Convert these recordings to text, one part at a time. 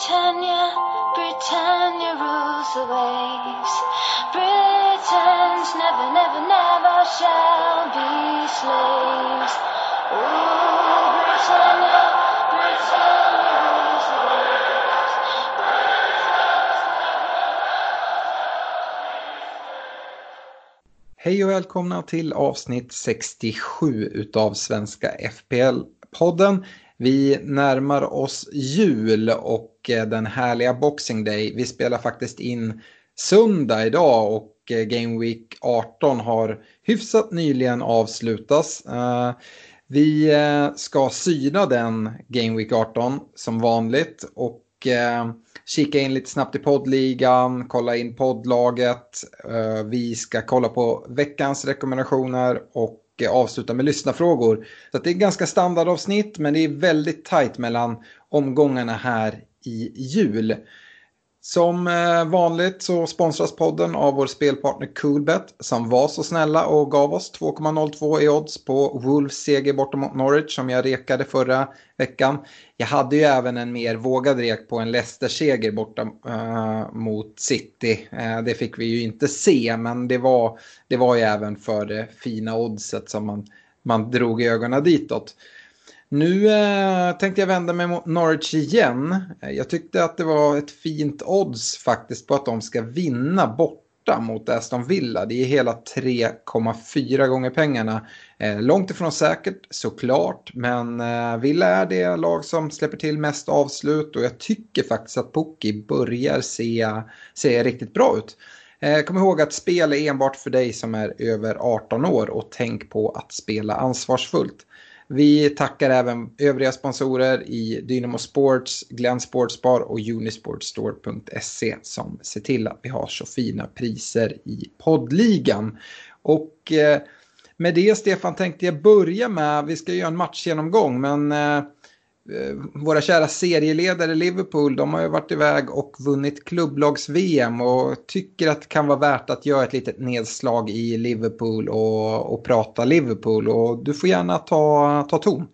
Britannia, Britannia rules the waves. Britons never, never, never shall be slaves. Rule Britannia, Britannia rules the waves. Hej och välkomna till avsnitt 67 utav Svenska FPL-podden. Vi närmar oss jul och eh, den härliga Boxing Day. Vi spelar faktiskt in söndag idag och eh, Game Week 18 har hyfsat nyligen avslutats. Eh, vi ska syna den Game Week 18 som vanligt och kika in lite snabbt i poddligan, kolla in poddlaget. Vi ska kolla på veckans rekommendationer och avsluta med lyssnarfrågor. Så att det är ganska standardavsnitt men det är väldigt tajt mellan omgångarna här i jul. Som eh, vanligt så sponsras podden av vår spelpartner Coolbet som var så snälla och gav oss 2,02 i odds på Wolves seger borta mot Norwich som jag rekade förra veckan. Jag hade ju även en mer vågad rek på en Leicester-seger borta eh, mot City. Eh, det fick vi ju inte se men det var, det var ju även för det fina oddset som man, man drog ögonen ditåt. Nu eh, tänkte jag vända mig mot Norwich igen. Eh, jag tyckte att det var ett fint odds faktiskt på att de ska vinna borta mot Aston Villa. Det är hela 3,4 gånger pengarna. Eh, långt ifrån säkert såklart, men eh, Villa är det lag som släpper till mest avslut och jag tycker faktiskt att Pukki börjar se, se riktigt bra ut. Eh, kom ihåg att spel är enbart för dig som är över 18 år och tänk på att spela ansvarsfullt. Vi tackar även övriga sponsorer i Dynamo Sports, Glenn Sportsbar och Unisportstore.se som ser till att vi har så fina priser i poddligan. Och eh, med det Stefan tänkte jag börja med, vi ska göra en matchgenomgång men eh, Eh, våra kära serieledare Liverpool, de har ju varit iväg och vunnit klubblags-VM och tycker att det kan vara värt att göra ett litet nedslag i Liverpool och, och prata Liverpool. Och du får gärna ta, ta ton.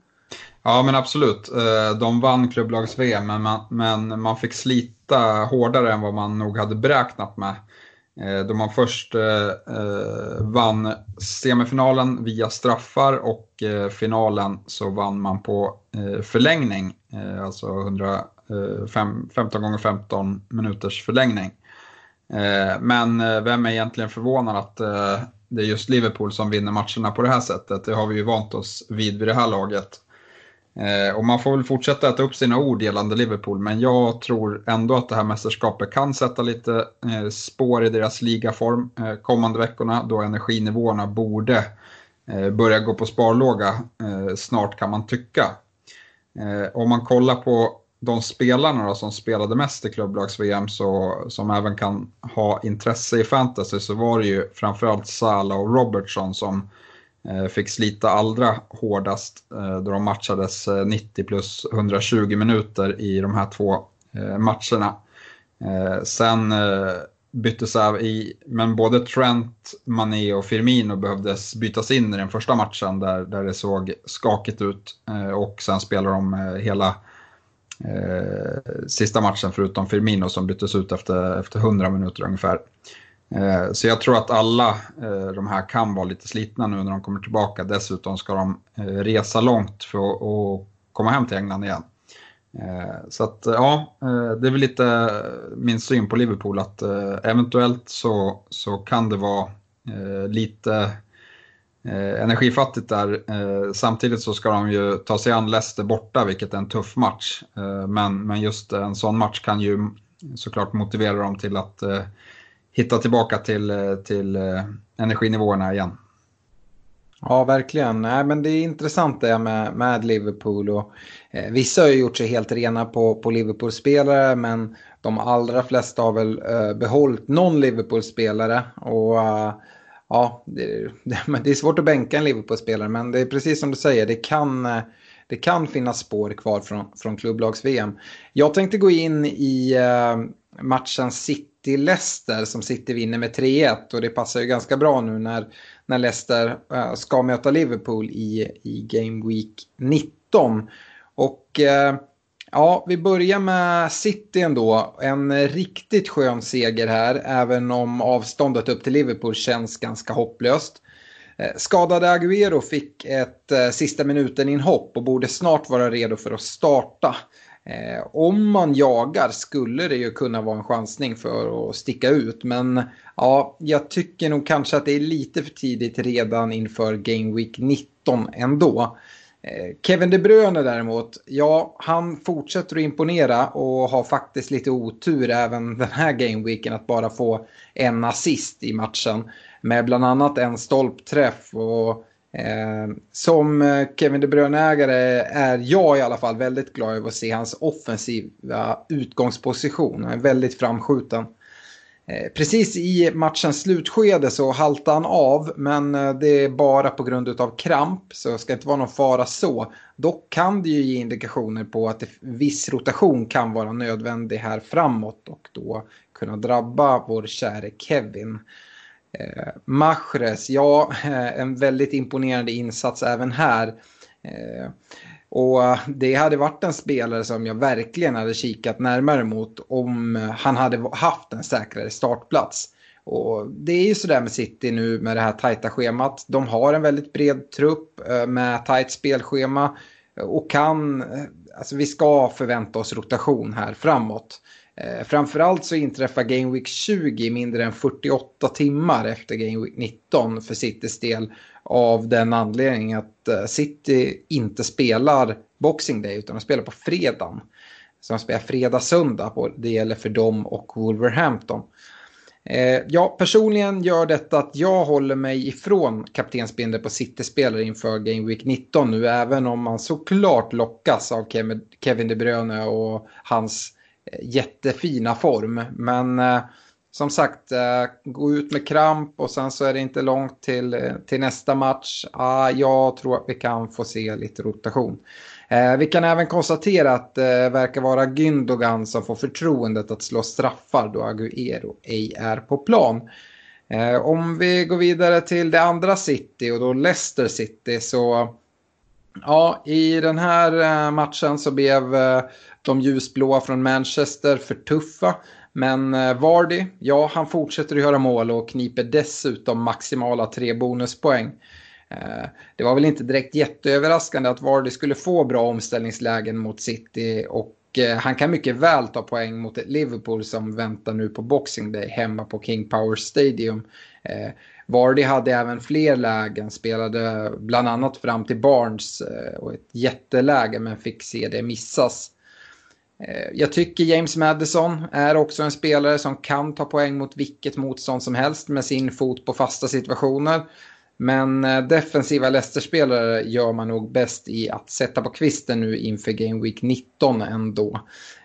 Ja men absolut. Eh, de vann klubblags-VM men man, men man fick slita hårdare än vad man nog hade beräknat med. Eh, Då man först eh, eh, vann semifinalen via straffar och eh, finalen så vann man på eh, förlängning. Eh, Alltså 105, 15 eh, gånger 15 minuters förlängning. Eh, Men vem är egentligen förvånad att eh, det är just Liverpool som vinner matcherna på det här sättet? Det har vi ju vant oss vid vid det här laget. Eh, och man får väl fortsätta äta upp sina ord gällande Liverpool, men jag tror ändå att det här mästerskapet kan sätta lite eh, spår i deras ligaform eh, kommande veckorna, då energinivåerna borde eh, börja gå på sparlåga eh, snart kan man tycka. Eh, om man kollar på de spelarna då, som spelade mest i klubblags-VM så, som även kan ha intresse i fantasy så var det ju framförallt Salah och Robertson som eh, Eh, fick slita allra hårdast eh, då de matchades eh, 90 plus 120 minuter i de här två matcherna. Sen byttes av i, men både Trent, Mané och Firmino behövdes bytas in i den första matchen där, där det såg skakigt ut och sen spelade de hela eh, sista matchen förutom Firmino som byttes ut efter, efter 100 minuter ungefär. Eh, så jag tror att alla eh, de här kan vara lite slitna nu när de kommer tillbaka. Dessutom ska de eh, resa långt för att, att komma hem till England igen. Så att ja, det är väl lite min syn på Liverpool att eventuellt så, så kan det vara lite energifattigt där. Samtidigt så ska de ju ta sig an Leicester borta, vilket är en tuff match. Men, men just en sån match kan ju såklart motivera dem till att hitta tillbaka till, eh, till eh, energinivåerna igen. Ja, verkligen. Nej, men det är intressant det med, med Liverpool. Och, eh, vissa har ju gjort sig helt rena på, på Liverpool-spelare, men de allra flesta har väl eh, behållit någon Liverpool-spelare. Och eh, ja, det, det, det, är svårt att bänka en Liverpool-spelare, men det är precis som du säger, det kan, eh, det kan finnas spår kvar från, från klubblags-VM. Jag tänkte gå in i eh, matchen till Leicester som City vinner med 3-1 och det passar ju ganska bra nu när när Leicester äh, ska möta Liverpool i, i Game Week 19. Och äh, ja, vi börjar med City ändå. En riktigt skön seger här, även om avståndet upp till Liverpool känns ganska hopplöst. Eh, skadade Agüero fick ett sista minuten inhopp och borde snart vara redo för att starta. Eh, om man jagar skulle det ju kunna vara en chansning för att sticka ut. Men ja, jag tycker nog kanske att det är lite för tidigt redan inför Game Week 19 ändå. Eh, Kevin De Bruyne däremot, ja, han fortsätter att imponera och har faktiskt lite otur även den här gameweeken att bara få en assist i matchen. Med bland annat en stolpträff och Eh, som eh, Kevin De Bruyne-ägare är jag i alla fall väldigt glad över att se hans offensiva utgångsposition. Han är väldigt framskjuten. Eh, precis i matchens slutskede så haltar han av men det är bara på grund av kramp så det ska inte vara någon fara så. Dock kan det ju ge indikationer på att viss rotation kan vara nödvändig här framåt och då kunna drabba vår käre Kevin. Eh, Mahrez, ja, eh, en väldigt imponerande insats även här. Eh, och det hade varit en spelare som jag verkligen hade kikat närmare mot om han hade haft en säkrare startplats. Och det är ju sådär med City nu med det här tajta schemat. De har en väldigt bred trupp eh, med tajt spelschema och kan, eh, alltså vi ska förvänta oss rotation här framåt. Eh, framförallt så inträffar Game Week 20 mindre än 48 timmar efter Game Week 19 för Citys del. Av den anledningen att eh, City inte spelar Boxing Day utan de spelar på fredagen. Så de spelar fredag-söndag. Det gäller för dem och Wolverhampton. Eh, ja, personligen gör detta att jag håller mig ifrån kaptensbindel på City-spelare inför Game Week 19 nu. Även om man såklart lockas av Kevin De Bruyne och hans Eh, jättefina form. Men eh, som sagt, eh, gå ut med kramp och sen så är det inte långt till, eh, till nästa match. Ah, jag tror att vi kan få se lite rotation. Eh, vi kan även konstatera att eh, det eh, verkar vara Gündogan som får förtroendet att slå straffar då Agüero ej är på plan. Eh, om vi går vidare till det andra City och då Leicester City så Ja, i den här matchen så blev de ljusblåa från Manchester för tuffa. Men eh, Vardy, ja han fortsätter att göra mål och kniper dessutom maximala tre bonuspoäng. Eh, det var väl inte direkt jätteöverraskande att Vardy skulle få bra omställningslägen mot City och eh, han kan mycket väl ta poäng mot ett Liverpool som väntar nu på Boxing Day hemma på King Power Stadium. Vardy hade även fler lägen, spelade bland annat fram till Barnes och ett jätteläge men fick se det missas. Eh, jag tycker James Madison är också en spelare som kan ta poäng mot vilket motstånd som helst med sin fot på fasta situationer. Men eh, defensiva Leicester-spelare gör man nog bäst i att sätta på kvisten nu inför Game Week 19 ändå.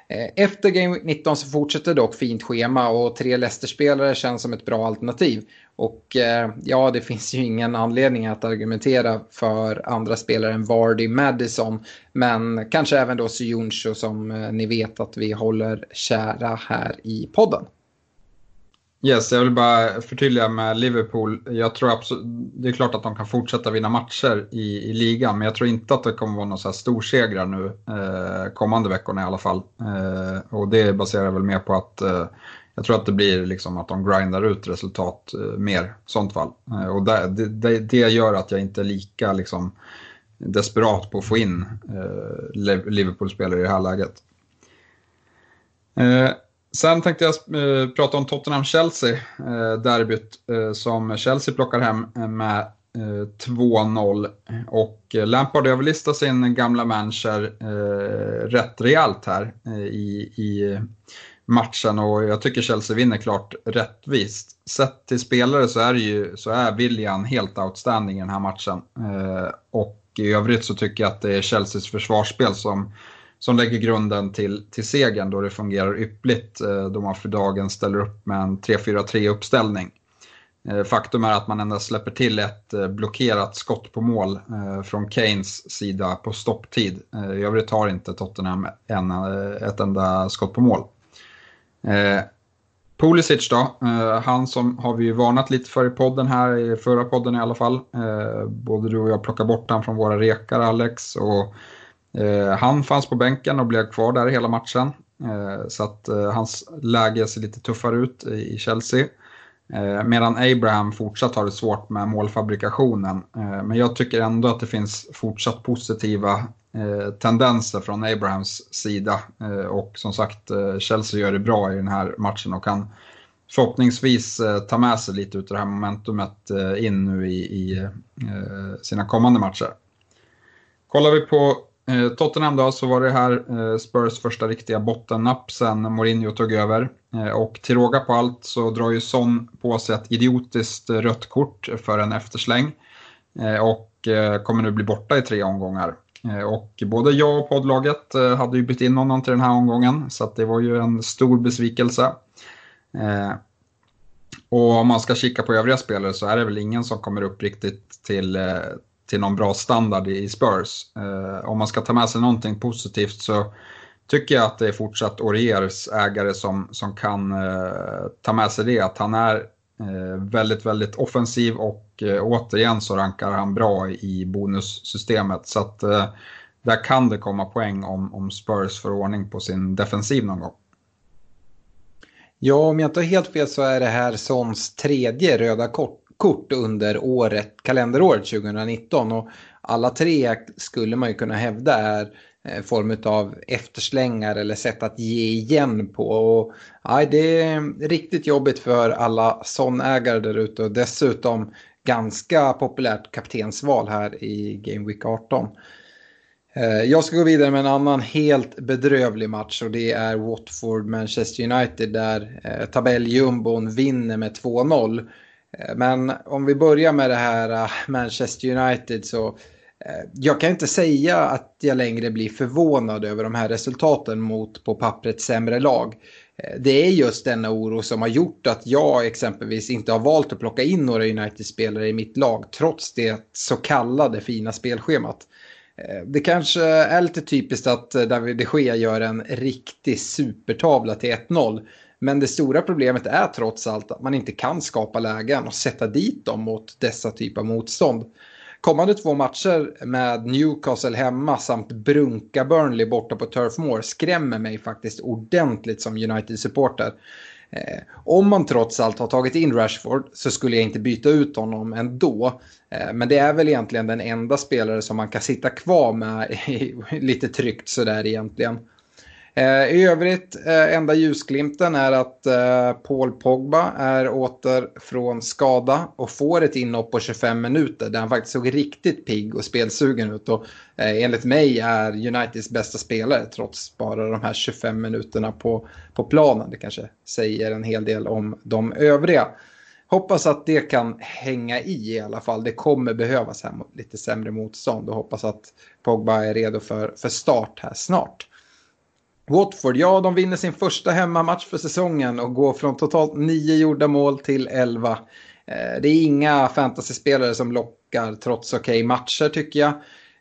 Eh, efter Game Week 19 så fortsätter dock fint schema och tre Leicester-spelare känns som ett bra alternativ. Och eh, ja, det finns ju ingen anledning att argumentera för andra spelare än Vardy Madison. Men kanske även då Syunsho som eh, ni vet att vi håller kära här i podden. Yes, jag vill bara förtydliga med Liverpool. Jag tror absolut, det är klart att de kan fortsätta vinna matcher i, i ligan, men jag tror inte att det kommer vara några storsegrar nu eh, kommande veckorna i alla fall. Eh, och det baserar väl mer på att eh, jag tror att det blir liksom att de grindar ut resultat eh, mer i sånt fall. Eh, och det, det, det, gör att jag inte är lika liksom, desperat på att få in eh, Liverpool-spelare i det här läget. Eh, sen tänkte jag eh, prata om Tottenham-Chelsea, eh, derbyt eh, som Chelsea plockar hem med 2-0 och Lampard överlistar sin gamla manager eh, rätt rejält här eh, i, i matchen och jag tycker Chelsea vinner klart rättvist. Sett till spelare så är, ju, så är William helt outstanding i den här matchen. Eh, och i övrigt så tycker jag att det är Chelseas försvarsspel som, som lägger grunden till, till segern då det fungerar yppligt eh, då man för dagen ställer upp med en 3-4-3 uppställning. Eh, faktum är att man endast släpper till ett eh, blockerat skott på mål eh, från Keynes sida på stopptid. Eh, I övrigt har inte Tottenham en, eh, ett enda skott på mål. Eh, Pulisic då, eh, han som har vi ju varnat lite för i podden här, i förra podden i alla fall. Eh, både du och jag plockade bort han från våra rekar, Alex. Och han fanns på bänken och blev kvar där hela matchen. Så att hans läge ser lite tuffare ut i Chelsea. Medan Abraham fortsatt har det svårt med målfabrikationen. Men jag tycker ändå att det finns fortsatt positiva Eh, tendenser från Abrahams sida. Eh, och som sagt, eh, Chelsea gör det bra i den här matchen och kan förhoppningsvis ta med sig lite av det här momentumet in nu i, i sina kommande matcher. Kollar vi på Eh, Tottenham då, så var det här eh, Spurs första riktiga bottennapp sen Mourinho tog över. Eh, och till råga på allt så drar ju Son på sig ett idiotiskt rött kort för en eftersläng. Och kommer nu bli borta i tre omgångar. Eh, och både jag och poddlaget eh, hade ju bytt in honom till den här omgången, så det var ju en stor besvikelse. Eh, och om man ska kika på övriga spelare så är det väl ingen som kommer upp riktigt till, till någon bra standard i Spurs. Om man ska ta med sig någonting positivt så tycker jag att det är fortsatt Oriers ägare som, som kan ta med sig det. Att han är Eh, väldigt, väldigt offensiv och eh, återigen så rankar han bra i bonussystemet. Så att eh, där kan det komma poäng om, om Spurs får ordning på sin defensiv någon gång. Ja, om jag inte har helt fel så är det här Sons tredje röda kort kort under året, kalenderåret 2019. Och alla tre skulle man ju kunna hävda är eh, Eh, form av efterslängar eller sätt att ge igen på. Och, aj, det är riktigt jobbigt för alla sonägare där ute och dessutom ganska populärt kaptensval här i Game Week 18. Eh, jag ska gå vidare med en annan helt bedrövlig match och det är Watford-Manchester United där eh, tabelljumbon vinner med 2-0. Men om vi börjar med det här Manchester United så Eh, jag kan inte säga att jag längre blir förvånad över de här resultaten mot på pappret sämre lag. Eh, det är just denna oro som har gjort att jag exempelvis inte har valt att plocka in några United-spelare i mitt lag trots det så kallade fina spelschemat. Eh, det kanske är lite typiskt att David de Gea gör en riktig supertavla till 1-0. Men det stora problemet är trots allt att man inte kan skapa lägen och sätta dit dem mot dessa typer av motstånd. Kommande två matcher med Newcastle hemma samt Brunka Burnley borta på Turf Moor skrämmer mig faktiskt ordentligt som United-supporter. Eh, om man trots allt har tagit in Rashford så skulle jag inte byta ut honom ändå. Eh, men det är väl egentligen den enda spelare som man kan sitta kvar med lite tryggt sådär egentligen. Eh, I övrigt, eh, enda ljusglimten är att eh, Paul Pogba är åter från skada och får ett inhopp på 25 minuter där han faktiskt såg riktigt pigg och spelsugen ut. Och enligt mig är Uniteds bästa spelare trots bara de här 25 minuterna på, på planen. Det kanske säger en hel del om de övriga. Hoppas att det kan hänga i i alla fall. Det kommer behövas här lite sämre motstånd och hoppas att Pogba är redo för, för start här snart. Watford, ja de vinner sin första hemmamatch för säsongen och går från totalt nio gjorda mål till elva. Eh, det är inga fantasyspelare som lockar trots okej okay matcher tycker jag.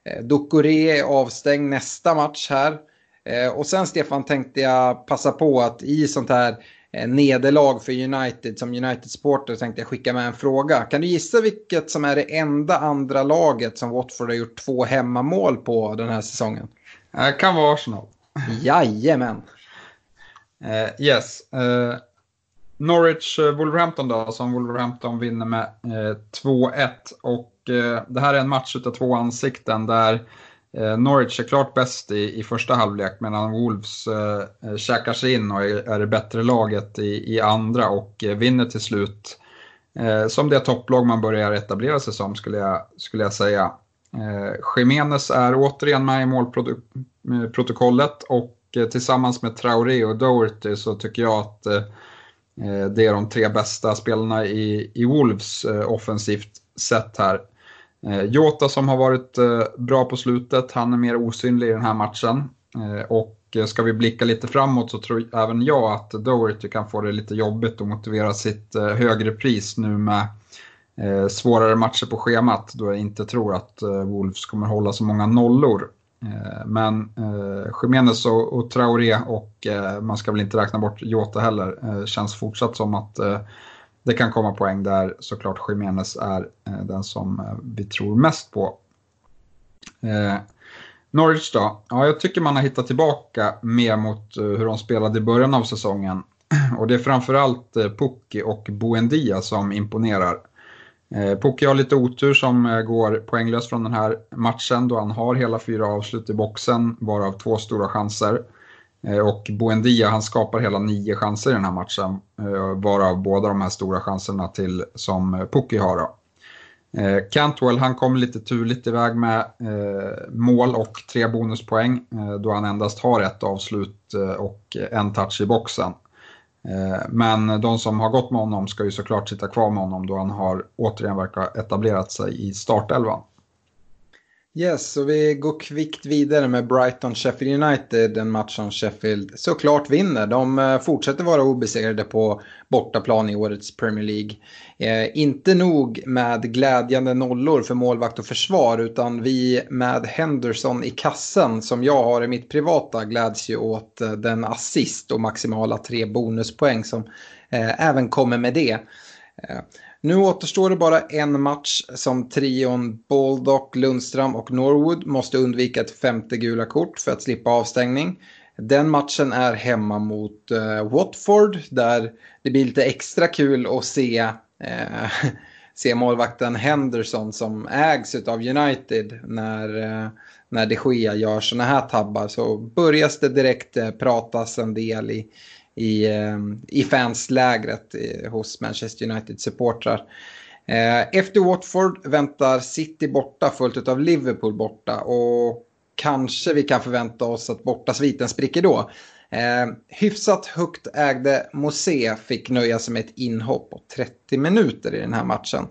Eh, Dokore är avstängd nästa match här. Eh, och sen Stefan tänkte jag passa på att i sånt här eh, nederlag för United som United-supporter tänkte jag skicka med en fråga. Kan du gissa vilket som är det enda andra laget som Watford har gjort två hemmamål på den här säsongen? Det kan vara Arsenal. Jajamän. Uh, yes. Eh, uh, Norwich-Wolverhampton eh, då, som Wolverhampton vinner med 2-1. Och det här är en match utav två ansikten där Norwich är klart bäst i, i första halvlek medan Wolves eh, käkar sig in och är, är det bättre laget i, i andra och eh, vinner till slut eh, som det topplag man börjar etablera sig som skulle jag, skulle jag säga. Eh, Jiménez är återigen med i målprotokollet eh, och eh, tillsammans med Traoré och Doherty så tycker jag att eh, eh det är de tre bästa spelarna i, i Wolves eh, offensivt sett här. Jota som har varit bra på slutet, han är mer osynlig i den här matchen. Och ska vi blicka lite framåt så tror även jag att Doherty kan få det lite jobbigt att motivera sitt högre pris nu med eh, svårare matcher på schemat då jag inte tror att eh, Wolves kommer hålla så många nollor. Eh, men eh, Jiménez och, och Traoré och eh, man ska väl inte räkna bort Jota heller. Eh, känns fortsatt som att eh, det kan komma poäng där såklart Jiménez är eh, den som eh, vi tror mest på. Eh, Norwich då? Ja, jag tycker man har hittat tillbaka mer mot eh, hur de spelade i början av säsongen. Och det är framförallt eh, Pukki och Buendia som imponerar. Eh, har lite otur som eh, går poänglös från den här matchen då han har hela fyra avslut i boxen, varav två stora chanser. Eh, och Buendia han skapar hela nio chanser i den här matchen, eh, varav båda de här stora chanserna till som Pukki har. Då. Cantwell han kom lite turligt iväg med mål och tre bonuspoäng då han endast har ett avslut och en touch i boxen. Eh, men de som har gått med honom ska ju såklart sitta kvar med honom då han har återigen verkar etablerat sig i startelvan. Yes, och vi går kvickt vidare med Brighton-Sheffield United. En match som Sheffield såklart vinner. De eh, fortsätter vara obesegrade på bortaplan i årets Premier League. Eh, inte nog med glädjande nollor för målvakt och försvar utan vi med Henderson i kassen som jag har i mitt privata gläds ju åt eh, den assist och maximala tre bonuspoäng som eh, även kommer med det. Eh, nu återstår det bara en match som trion Baldock, Lundström och Norwood måste undvika ett femte gula kort för att slippa avstängning. Den matchen är hemma mot uh, Watford där det blir lite extra kul att se, uh, se målvakten Henderson som ägs av United när, uh, när de Gea gör sådana här tabbar så börjas det direkt pratas en del i, i, ehm, i fanslägret eh, hos Manchester United-supportrar. Eh, Efter Watford väntar City borta följt av Liverpool borta och kanske vi kan förvänta oss att bortasviten spricker då. Eh, hyfsat högt ägde Mosé fick nöja sig med ett inhopp på 30 minuter i den här matchen.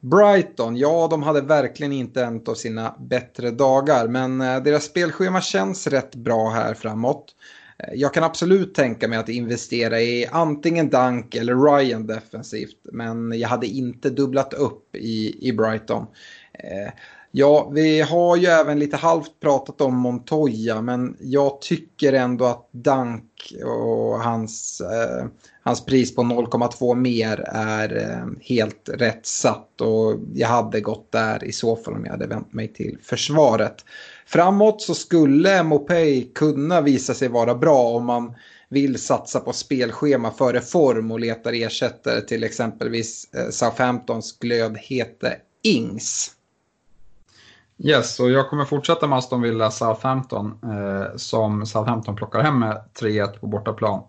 Brighton, ja de hade verkligen inte en av sina bättre dagar men eh, deras spelschema känns rätt bra här framåt. Eh, jag kan absolut tänka mig att investera i antingen Dunk eller Ryan defensivt. Men jag hade inte dubblat upp i, i Brighton. Eh, ja, vi har ju även lite halvt pratat om Montoya. Men jag tycker ändå att Dunk och hans, eh, hans pris på 0,2 mer är eh, helt rätt satt. Och jag hade gått där i så fall om jag hade vänt mig till försvaret. Framåt så skulle Mopay kunna visa sig vara bra om man vill satsa på spelschema före form och letar ersättare till exempelvis eh, Southamptons glödhete Ings. Yes, och jag kommer fortsätta med Aston Villa Southampton eh, som Southampton plockar hem med 3-1 på bortaplan.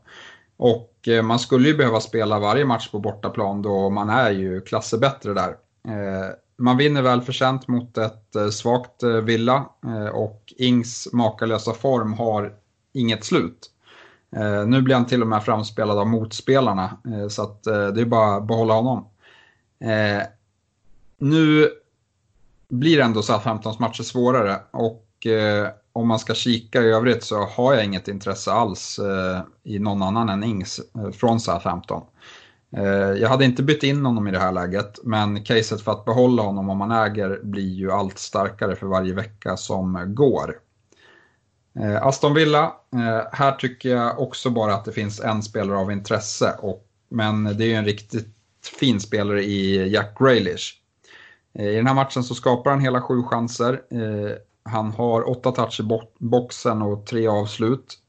Och eh, man skulle ju behöva spela varje match på bortaplan då man är ju klasser bättre där. Eh, man vinner väl förtjänt mot ett eh, svagt eh, Villa eh, och Ings makalösa form har inget slut. Nu blir han till och med framspelad av motspelarna så att det är bara att behålla honom. Nu blir ändå Southamptons matcher svårare och om man ska kika i övrigt så har jag inget intresse alls i någon annan än Ings från Southampton. Eh, jag hade inte bytt in honom i det här läget, men caset för att behålla honom om man äger blir ju allt starkare för varje vecka som går. Eh, Aston Villa, eh, här tycker jag också bara att det finns en spelare av intresse, och, men det är ju en riktigt fin spelare i Jack Grealish. I den här matchen så skapar han hela sju chanser. Han har åtta touch i boxen och tre avslut.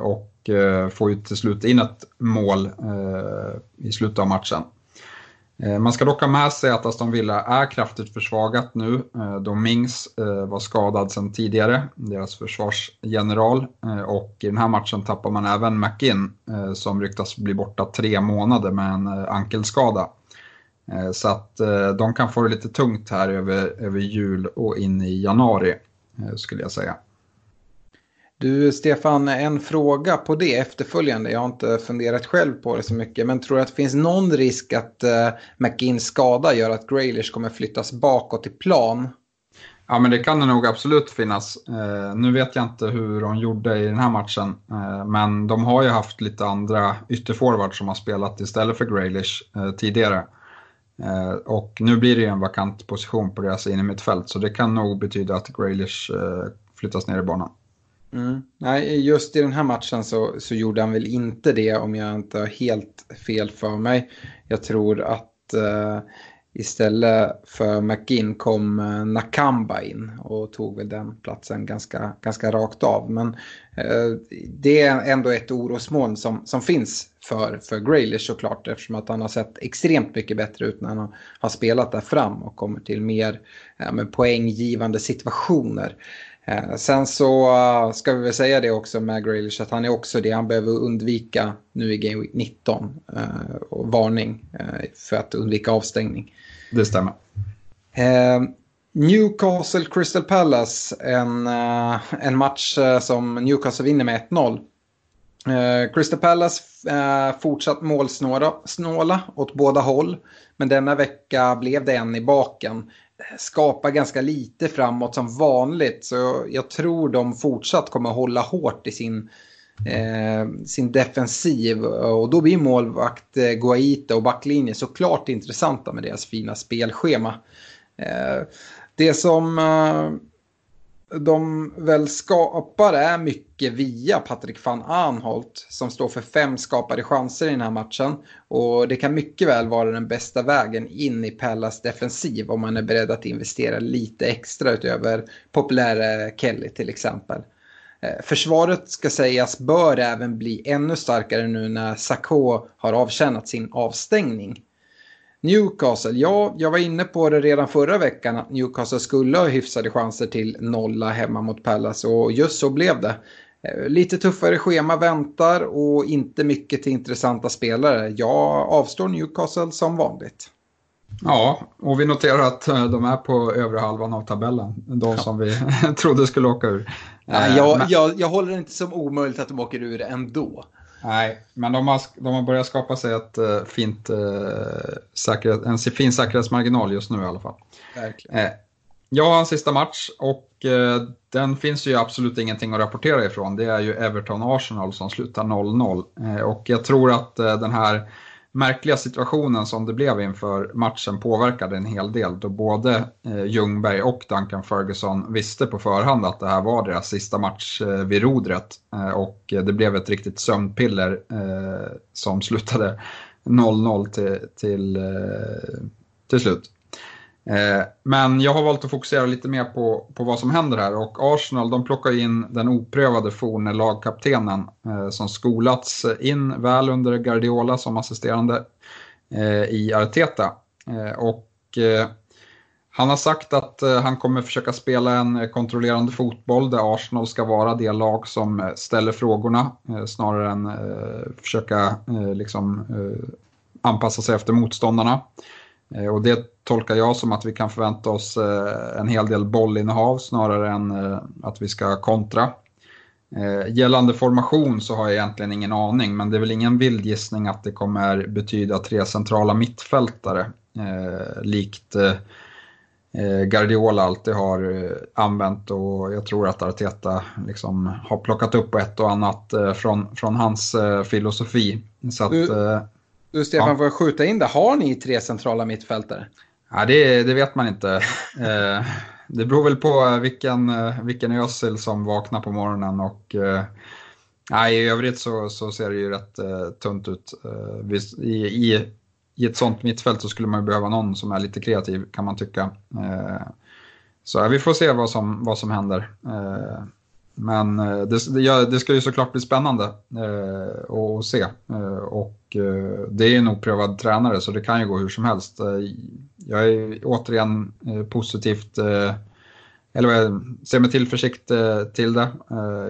Och och får ju till slut in ett mål eh, i slutet av matchen. Eh, man ska dock ha med sig att Aston Villa är kraftigt försvagat nu då Mings var skadad sedan tidigare, deras försvarsgeneral. Och i den här matchen tappar man även McIn som ryktas bli borta tre månader med en ankelskada. Så att de kan få det lite tungt här över, över jul och in i januari skulle jag säga. Du Stefan, en fråga på det efterföljande. Jag har inte funderat själv på det så mycket. Men tror du att det finns någon risk att eh, uh, McGinns skada gör att Graylish kommer flyttas bakåt i plan? Ja, men det kan det nog absolut finnas. Uh, nu vet jag inte hur de gjorde i den här matchen. Uh, men de har ju haft lite andra ytterforwards som har spelat istället för Graylish tidigare. och nu blir det ju en vakant position på deras innermittfält. Så det kan nog betyda att Graylish flyttas ner i banan. Mm. Nej, just i den här matchen så, så gjorde han väl inte det om jag inte har helt fel för mig. Jag tror att uh, istället för McGinn kom uh, Nakamba in och tog väl den platsen ganska, ganska rakt av. Men uh, det är ändå ett orosmoln som, som finns för, för Graylish såklart eftersom att han har sett extremt mycket bättre ut när han har spelat där fram och kommer till mer ja, poänggivande situationer. Eh, sen så uh, ska vi väl säga det också med Grealish att han är också det han behöver undvika nu i Game Week 19. Uh, och varning för att undvika avstängning. Det stämmer. Newcastle Crystal Palace, en, en match som Newcastle vinner med 1-0. Crystal Palace fortsatt målsnåla åt båda håll. Men denna vecka blev det en i baken skapar ganska lite framåt som vanligt. Så jag tror de fortsatt kommer hålla hårt i sin, eh, sin defensiv. Och då blir målvakt eh, Guaita och backlinje såklart intressanta med deras fina spelschema. Eh, det som eh, de väl skapar är mycket via Patrik van Anholt som står för fem skapade chanser i den här matchen. Och det kan mycket väl vara den bästa vägen in i Pallas defensiv om man är beredd att investera lite extra utöver populära Kelly till exempel. Eh, försvaret ska sägas bör även bli ännu starkare nu när Sakho har avtjänat sin avstängning. Newcastle, ja, jag var inne på det redan förra veckan att Newcastle skulle ha hyfsade chanser till nolla hemma mot Palace och just så blev det. Eh, lite tuffare schema väntar och inte mycket till intressanta spelare. Jag avstår Newcastle som vanligt. Ja, och vi noterar att eh, de är på övre halvan av tabellen. De som vi trodde skulle åka ur. Ja, jag, eh, jag, jag håller det inte som omöjligt att de åker ur ändå. Nej, men de har, de har börjat skapa sig ett uh, fint, uh, säkerhet, en fin säkerhetsmarginal just nu i alla fall. Verkligen. Uh, jag har en sista match och den finns ju absolut ingenting att rapportera ifrån. Det är ju Everton-Arsenal som slutar 0-0. och jag tror att den här märkliga situationen som det blev inför matchen påverkade en hel del då både eh, Ljungberg och Duncan Ferguson visste på förhand att det här var deras sista match eh, vid rodret eh, och det blev ett riktigt sömnpiller som slutade 0-0 till, till, till slut. Eh, men jag har valt att fokusera lite mer på, på vad som händer här och Arsenal de plockar in den oprövade forne lagkaptenen eh, som skolats in väl under Guardiola som assisterande eh, i Arteta. Eh, och eh, han har sagt att han kommer försöka spela en kontrollerande fotboll där Arsenal ska vara det lag som ställer frågorna snarare än försöka liksom, anpassa sig efter motståndarna. Eh, och det tolkar jag som att vi kan förvänta oss eh, en hel del bollinnehav snarare än eh, att vi ska kontra. Gällande formation så har jag egentligen ingen aning men det är väl ingen vild gissning att det kommer betyda tre centrala mittfältare likt Guardiola alltid har använt och jag tror att Arteta liksom har plockat upp ett och annat från, från hans filosofi. Så att, du Stefan, ja. får jag skjuta in det? Har ni tre centrala mittfältare? Ja, det, det vet man inte. Eh, det beror väl på vilken, vilken Özil som vaknar på morgonen och eh, i övrigt så, så ser det ju rätt eh, tunt ut. Eh, i, i, I ett sånt mittfält så skulle man ju behöva någon som är lite kreativ kan man tycka. Eh, så vi får se vad som, vad som händer. Eh, men det, det, det, ska ju såklart bli spännande eh, att se. Eh, och eh, Eh, det är nog prövad tränare så det kan ju gå hur som helst. Eh, jag är återigen eh, positivt eller ser med tillförsikt till det.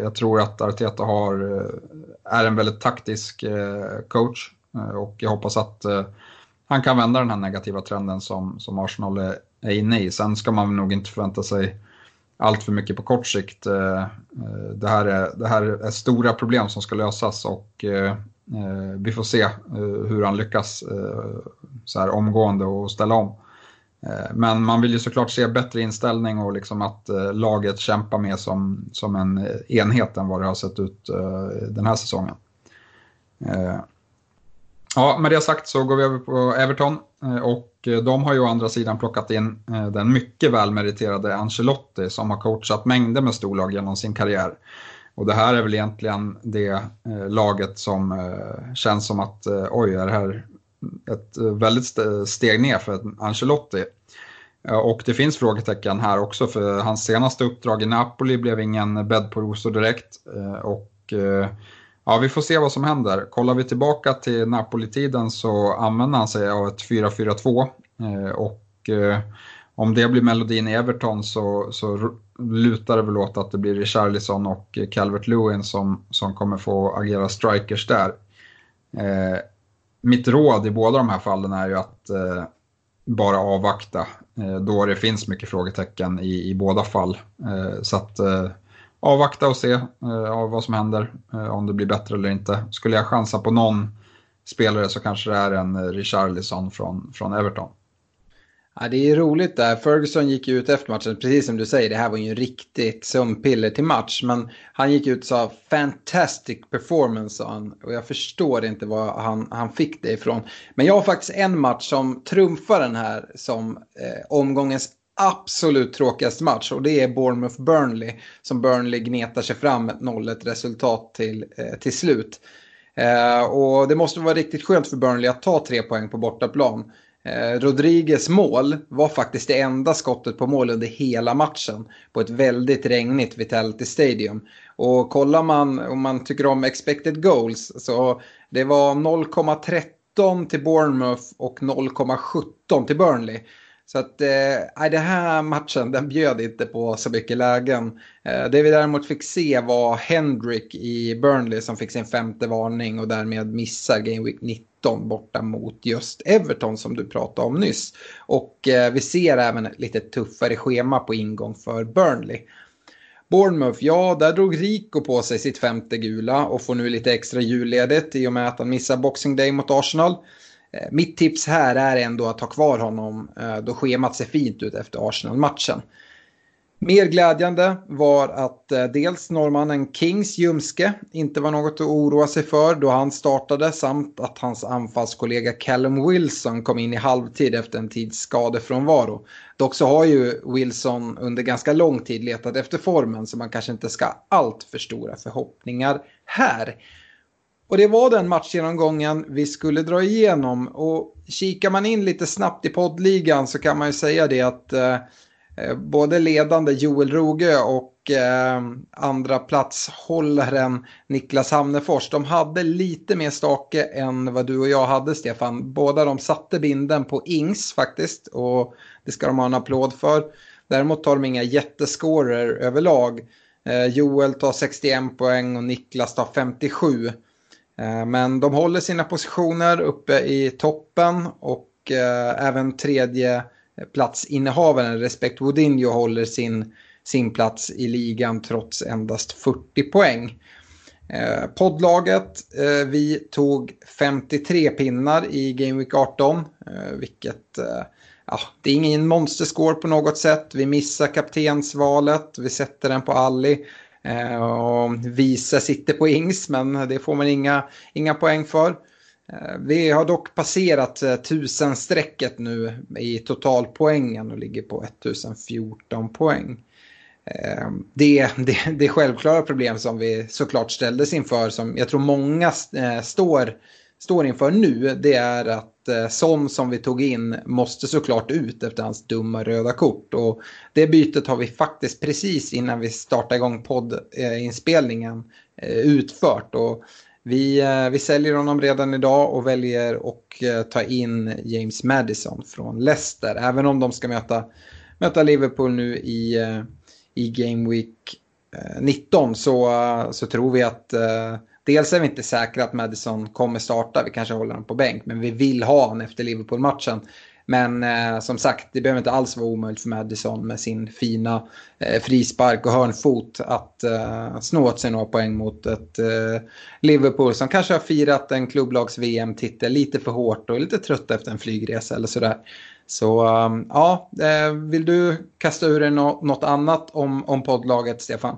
Jag tror att Arteta har, är en väldigt taktisk coach och jag hoppas att han kan vända den här negativa trenden som, som Arsenal är, är inne i. Sen ska man nog inte förvänta sig allt för mycket på kort sikt. Det här, är, det här är stora problem som ska lösas och Eh, vi får se eh, hur han lyckas eh, så här omgående och ställa om. Eh, men man vill ju såklart se bättre inställning och liksom att eh, laget kämpar mer som, som en enhet än vad det har sett ut eh, den här säsongen. Ja, med det sagt så går vi över på Everton och de har ju å andra sidan plockat in den mycket välmeriterade Ancelotti som har coachat mängder med storlag genom sin karriär. Och det här är väl egentligen det eh, laget som eh, känns som att eh, oj, är det här ett väldigt steg ner för Ancelotti. Och det finns frågetecken här också för hans senaste uppdrag i Napoli blev ingen bädd på rosor direkt. Eh, och eh, ja, vi får se vad som händer. Kollar vi tillbaka till Napoli-tiden så använder han sig av ett 4-4-2. Och om det blir melodin i Everton så, så lutar det väl åt att det blir Richarlison och Calvert Lewin som, som kommer få agera strikers där. Eh, mitt råd i båda de här fallen är ju att eh, bara avvakta Eh, då det finns mycket frågetecken i, i båda fall. Eh, så att eh, avvakta och se eh, vad som händer, eh, om det blir bättre eller inte. Skulle jag chansa på någon spelare så kanske det är en eh, Richarlison från, från Everton. Ja, det är roligt där. Ferguson gick ut efter matchen, precis som du säger, det här var ju en riktigt sömnpiller till match. Men han gick ut och sa “fantastic performance” sa han. Och jag förstår inte var han, han fick det ifrån. Men jag har faktiskt en match som trumfar den här som eh, omgångens absolut tråkigaste match. Och det är Bournemouth-Burnley. Som Burnley gnetar sig fram ett 0-1 resultat till, eh, till slut. Eh, och det måste vara riktigt skönt för Burnley att ta tre poäng på bortaplan. Eh, Rodriguez mål var faktiskt det enda skottet på mål under hela matchen på ett väldigt regnigt Vitality Stadium. Och kollar man om man tycker om expected goals så det var 0,13 till Bournemouth och 0,17 till Burnley. Så att eh, den här matchen den bjöd inte på så mycket lägen. Eh, det vi däremot fick se var Hendrick i Burnley som fick sin femte varning och därmed missar Game Week 19 borta mot just Everton som du pratade om nyss. Och eh, vi ser även ett lite tuffare schema på ingång för Burnley. Bournemouth, ja där drog Rico på sig sitt femte gula och får nu lite extra julledigt i och med att han missar Boxing Day mot Arsenal. Eh, mitt tips här är ändå att ha kvar honom eh, då schemat ser fint ut efter Arsenal-matchen. Mer glädjande var att eh, dels norrmannen Kings ljumske inte var något att oroa sig för då han startade samt att hans anfallskollega Callum Wilson kom in i halvtid efter en tids skadefrånvaro. Dock så har ju Wilson under ganska lång tid letat efter formen så man kanske inte ska allt för stora förhoppningar här. Och det var den matchgenomgången vi skulle dra igenom. Och kikar man in lite snabbt i poddligan så kan man ju säga det att eh Eh, både ledande Joel Roge och eh, andra platshållaren Niklas Hamnefors, de hade lite mer stake än vad du och jag hade Stefan. Båda de satte binden på Ings faktiskt och det ska de ha en applåd för. Däremot tar de inga jättescorer överlag. Eh, Joel tar 61 poäng och Niklas tar 57. Eh, men de håller sina positioner uppe i toppen och eh, även tredje platsinnehavaren Respect Woodinho håller sin, sin plats i ligan trots endast 40 poäng. Eh, poddlaget, eh, vi tog 53 pinnar i Game Week 18, eh, vilket eh, ja, det är ingen monsterscore på något sätt. Vi missar kaptensvalet, vi sätter den på Alli. Eh, och Visa sitter på Ings men det får man inga, inga poäng för. Eh, vi har dock passerat eh, 1000-strecket nu i totalpoängen och ligger på 1014 poäng. Eh, det, det, det självklara problem som vi såklart ställdes inför som jag tror många står står inför nu det är att Son som vi tog in måste såklart ut efter hans dumma röda kort. Och det bytet har vi faktiskt precis innan vi startar igång poddinspelningen utfört. Och vi, eh, vi säljer honom redan idag och väljer att eh, ta in James Madison från Leicester. Även om de ska möta, möta Liverpool nu i, eh, i Game Week 19 så, så tror vi att dels är vi inte säkra att Madison kommer starta, vi kanske håller honom på bänk, men vi vill ha honom efter Liverpool-matchen. Men eh, som sagt, det behöver inte alls vara omöjligt för Madison med sin fina eh, frispark och hörnfot att eh, snå åt sig några poäng mot ett eh, Liverpool som kanske har firat en klubblags-VM-titel lite för hårt och är lite trött efter en flygresa eller sådär. Så um, ja, eh, vill du kasta ur dig något annat om, om poddlaget, Stefan?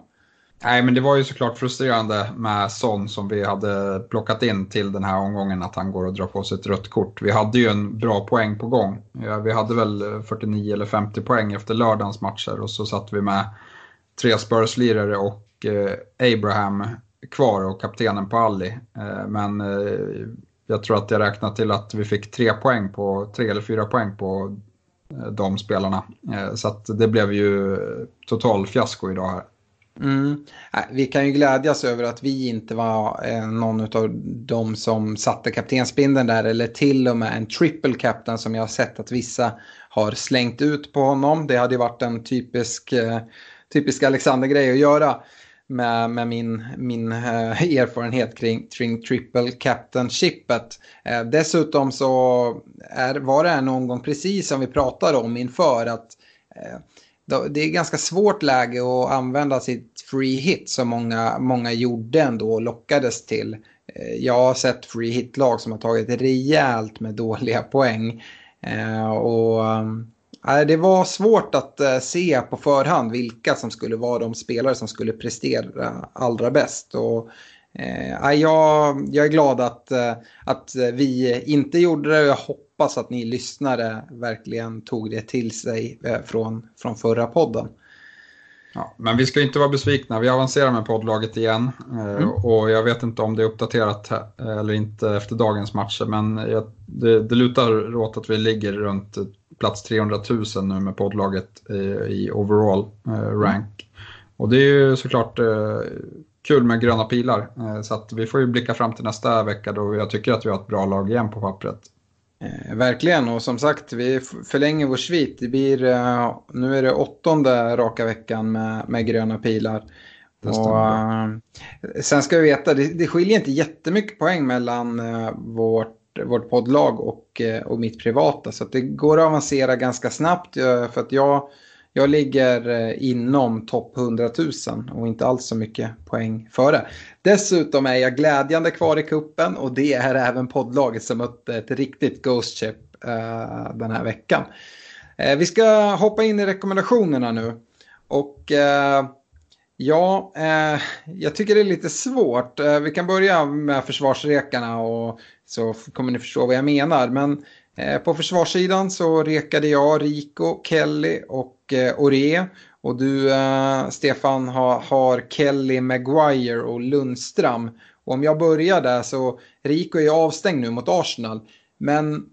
Nej, men det var ju såklart frustrerande med Son som vi hade plockat in till den här omgången att han går och drar på sig ett rött kort. Vi hade ju en bra poäng på gång. Vi hade väl eh, 49 eller 50 poäng efter lördagens matcher och så satt vi med tre Spurs-lirare och eh, Abraham kvar och kaptenen på Ali. Eh, men jag tror att jag räknat till att vi fick tre poäng på, tre eller fyra poäng på de spelarna. Så att det blev ju total fiasko idag här. Mm. Äh, vi kan ju glädjas över att vi inte var eh, någon av de som satte kaptensbindeln där eller till och med en triple captain som jag har sett att vissa har slängt ut på honom. Det hade ju varit en typisk, eh, typisk Alexander-grej att göra med, med min, min eh, erfarenhet kring, kring triple captain-chippet. Dessutom så är, var det här någon gång precis som vi pratade om inför att det är ganska svårt läge att använda sitt free hit som många, många gjorde ändå och lockades till. Eh, jag har sett free hit-lag som har tagit rejält med dåliga poäng. Eh, och eh, det var svårt att se på förhand vilka som skulle vara de spelare som skulle prestera allra bäst. Och, jag, jag är glad att, att vi inte gjorde det och jag hoppas hoppas att ni lyssnare verkligen tog det till sig eh, från, från förra podden. Ja, men vi ska inte vara besvikna, vi avancerar med poddlaget igen. Eh, mm. Och jag vet inte om det är uppdaterat eller inte efter dagens matcher, men det, det lutar åt att vi ligger runt plats 300 000 nu med poddlaget i, overall eh, rank. Mm. Och det är ju såklart kul med gröna pilar, så att vi får ju blicka fram till nästa vecka då jag tycker att vi har ett bra lag igen på pappret. Eh, verkligen och som sagt vi förlänger vår svit. Det blir, eh, nu är det åttonde raka veckan med, med gröna pilar. Och, eh, sen ska vi veta, det, det skiljer inte jättemycket poäng mellan eh, vårt, vårt poddlag och, eh, och mitt privata. Så det går att avancera ganska snabbt eh, för att jag jag ligger inom topp 100 000 och inte alls så mycket poäng före. Dessutom är jag glädjande kvar i kuppen och det är även poddlaget som mötte ett riktigt Ghost Chip uh, eh, den här veckan. Uh, vi ska hoppa in i rekommendationerna nu. Och uh, ja, jag tycker det är lite svårt. vi kan börja med försvarsrekarna och så kommer ni förstå vad jag menar. Men på försvarssidan så rekade jag Rico, Kelly och och eh, Ore. Och du, eh, Stefan, har, har Kelly, Maguire och Lundström. Och om jag börjar där så, Rico är avstängd nu mot Arsenal. Men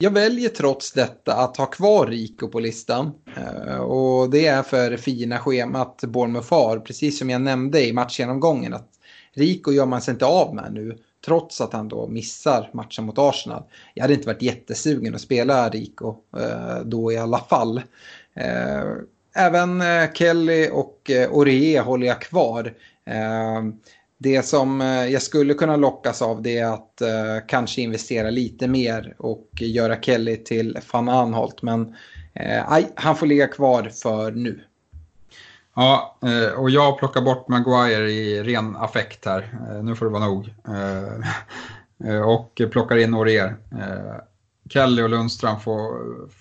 jag väljer trots detta att ha kvar Rico på listan. Eh, och det är för fina schemat Bournemouth har, precis som jag nämnde i matchgenomgången. Att Rico gör man sig inte av med nu, trots att han då missar matchen mot Arsenal. Jag hade inte varit jättesugen att spela Rico eh, då i alla fall. Eh, även eh, Kelly och eh, Orie håller jag kvar. Eh, det som jag skulle kunna lockas av det är att kanske investera lite mer och göra Kelly till van Anholt. Men aj, han får ligga kvar för nu. Ja, och jag plockar bort Maguire i ren affekt här. Nu får det vara nog. Och plockar in Orier. Kelly och Lundström får,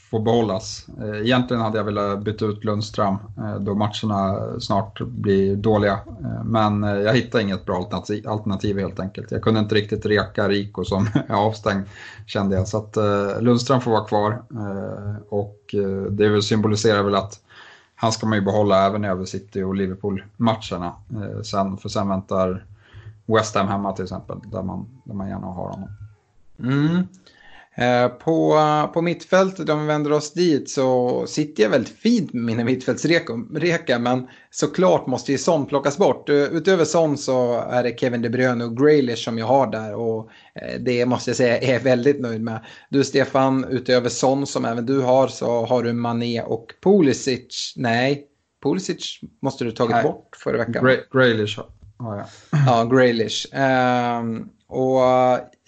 får behållas. Eh, egentligen hade jag velat byta ut Lundström eh, då matcherna snart blir dåliga. Eh, men jag hittade inget bra alternativ, alternativ helt enkelt. Jag kunde inte riktigt reka Rico som är avstängd kände jag. Så att Lundström får vara kvar och det symboliserar väl att han ska man ju behålla även över City och Liverpool-matcherna. Sen, för sen väntar West Ham hemma till exempel, där man, där man gärna har honom. Mm. Eh, på, på mittfältet, om vi vänder oss dit, så sitter jag väldigt fint med mina mittfältsrekar. Men såklart måste ju Son plockas bort. Eh, utöver Son så är det Kevin De Bruyne och Graylish som jag har där. Och eh, det måste jag säga är jag väldigt nöjd med. Du Stefan, utöver Son som även du har så har du Mané och Pulisic. Nej, Pulisic måste du tagit Nej. bort förra veckan. Gray, Graylish har ja. Ja, Graylish. Um, och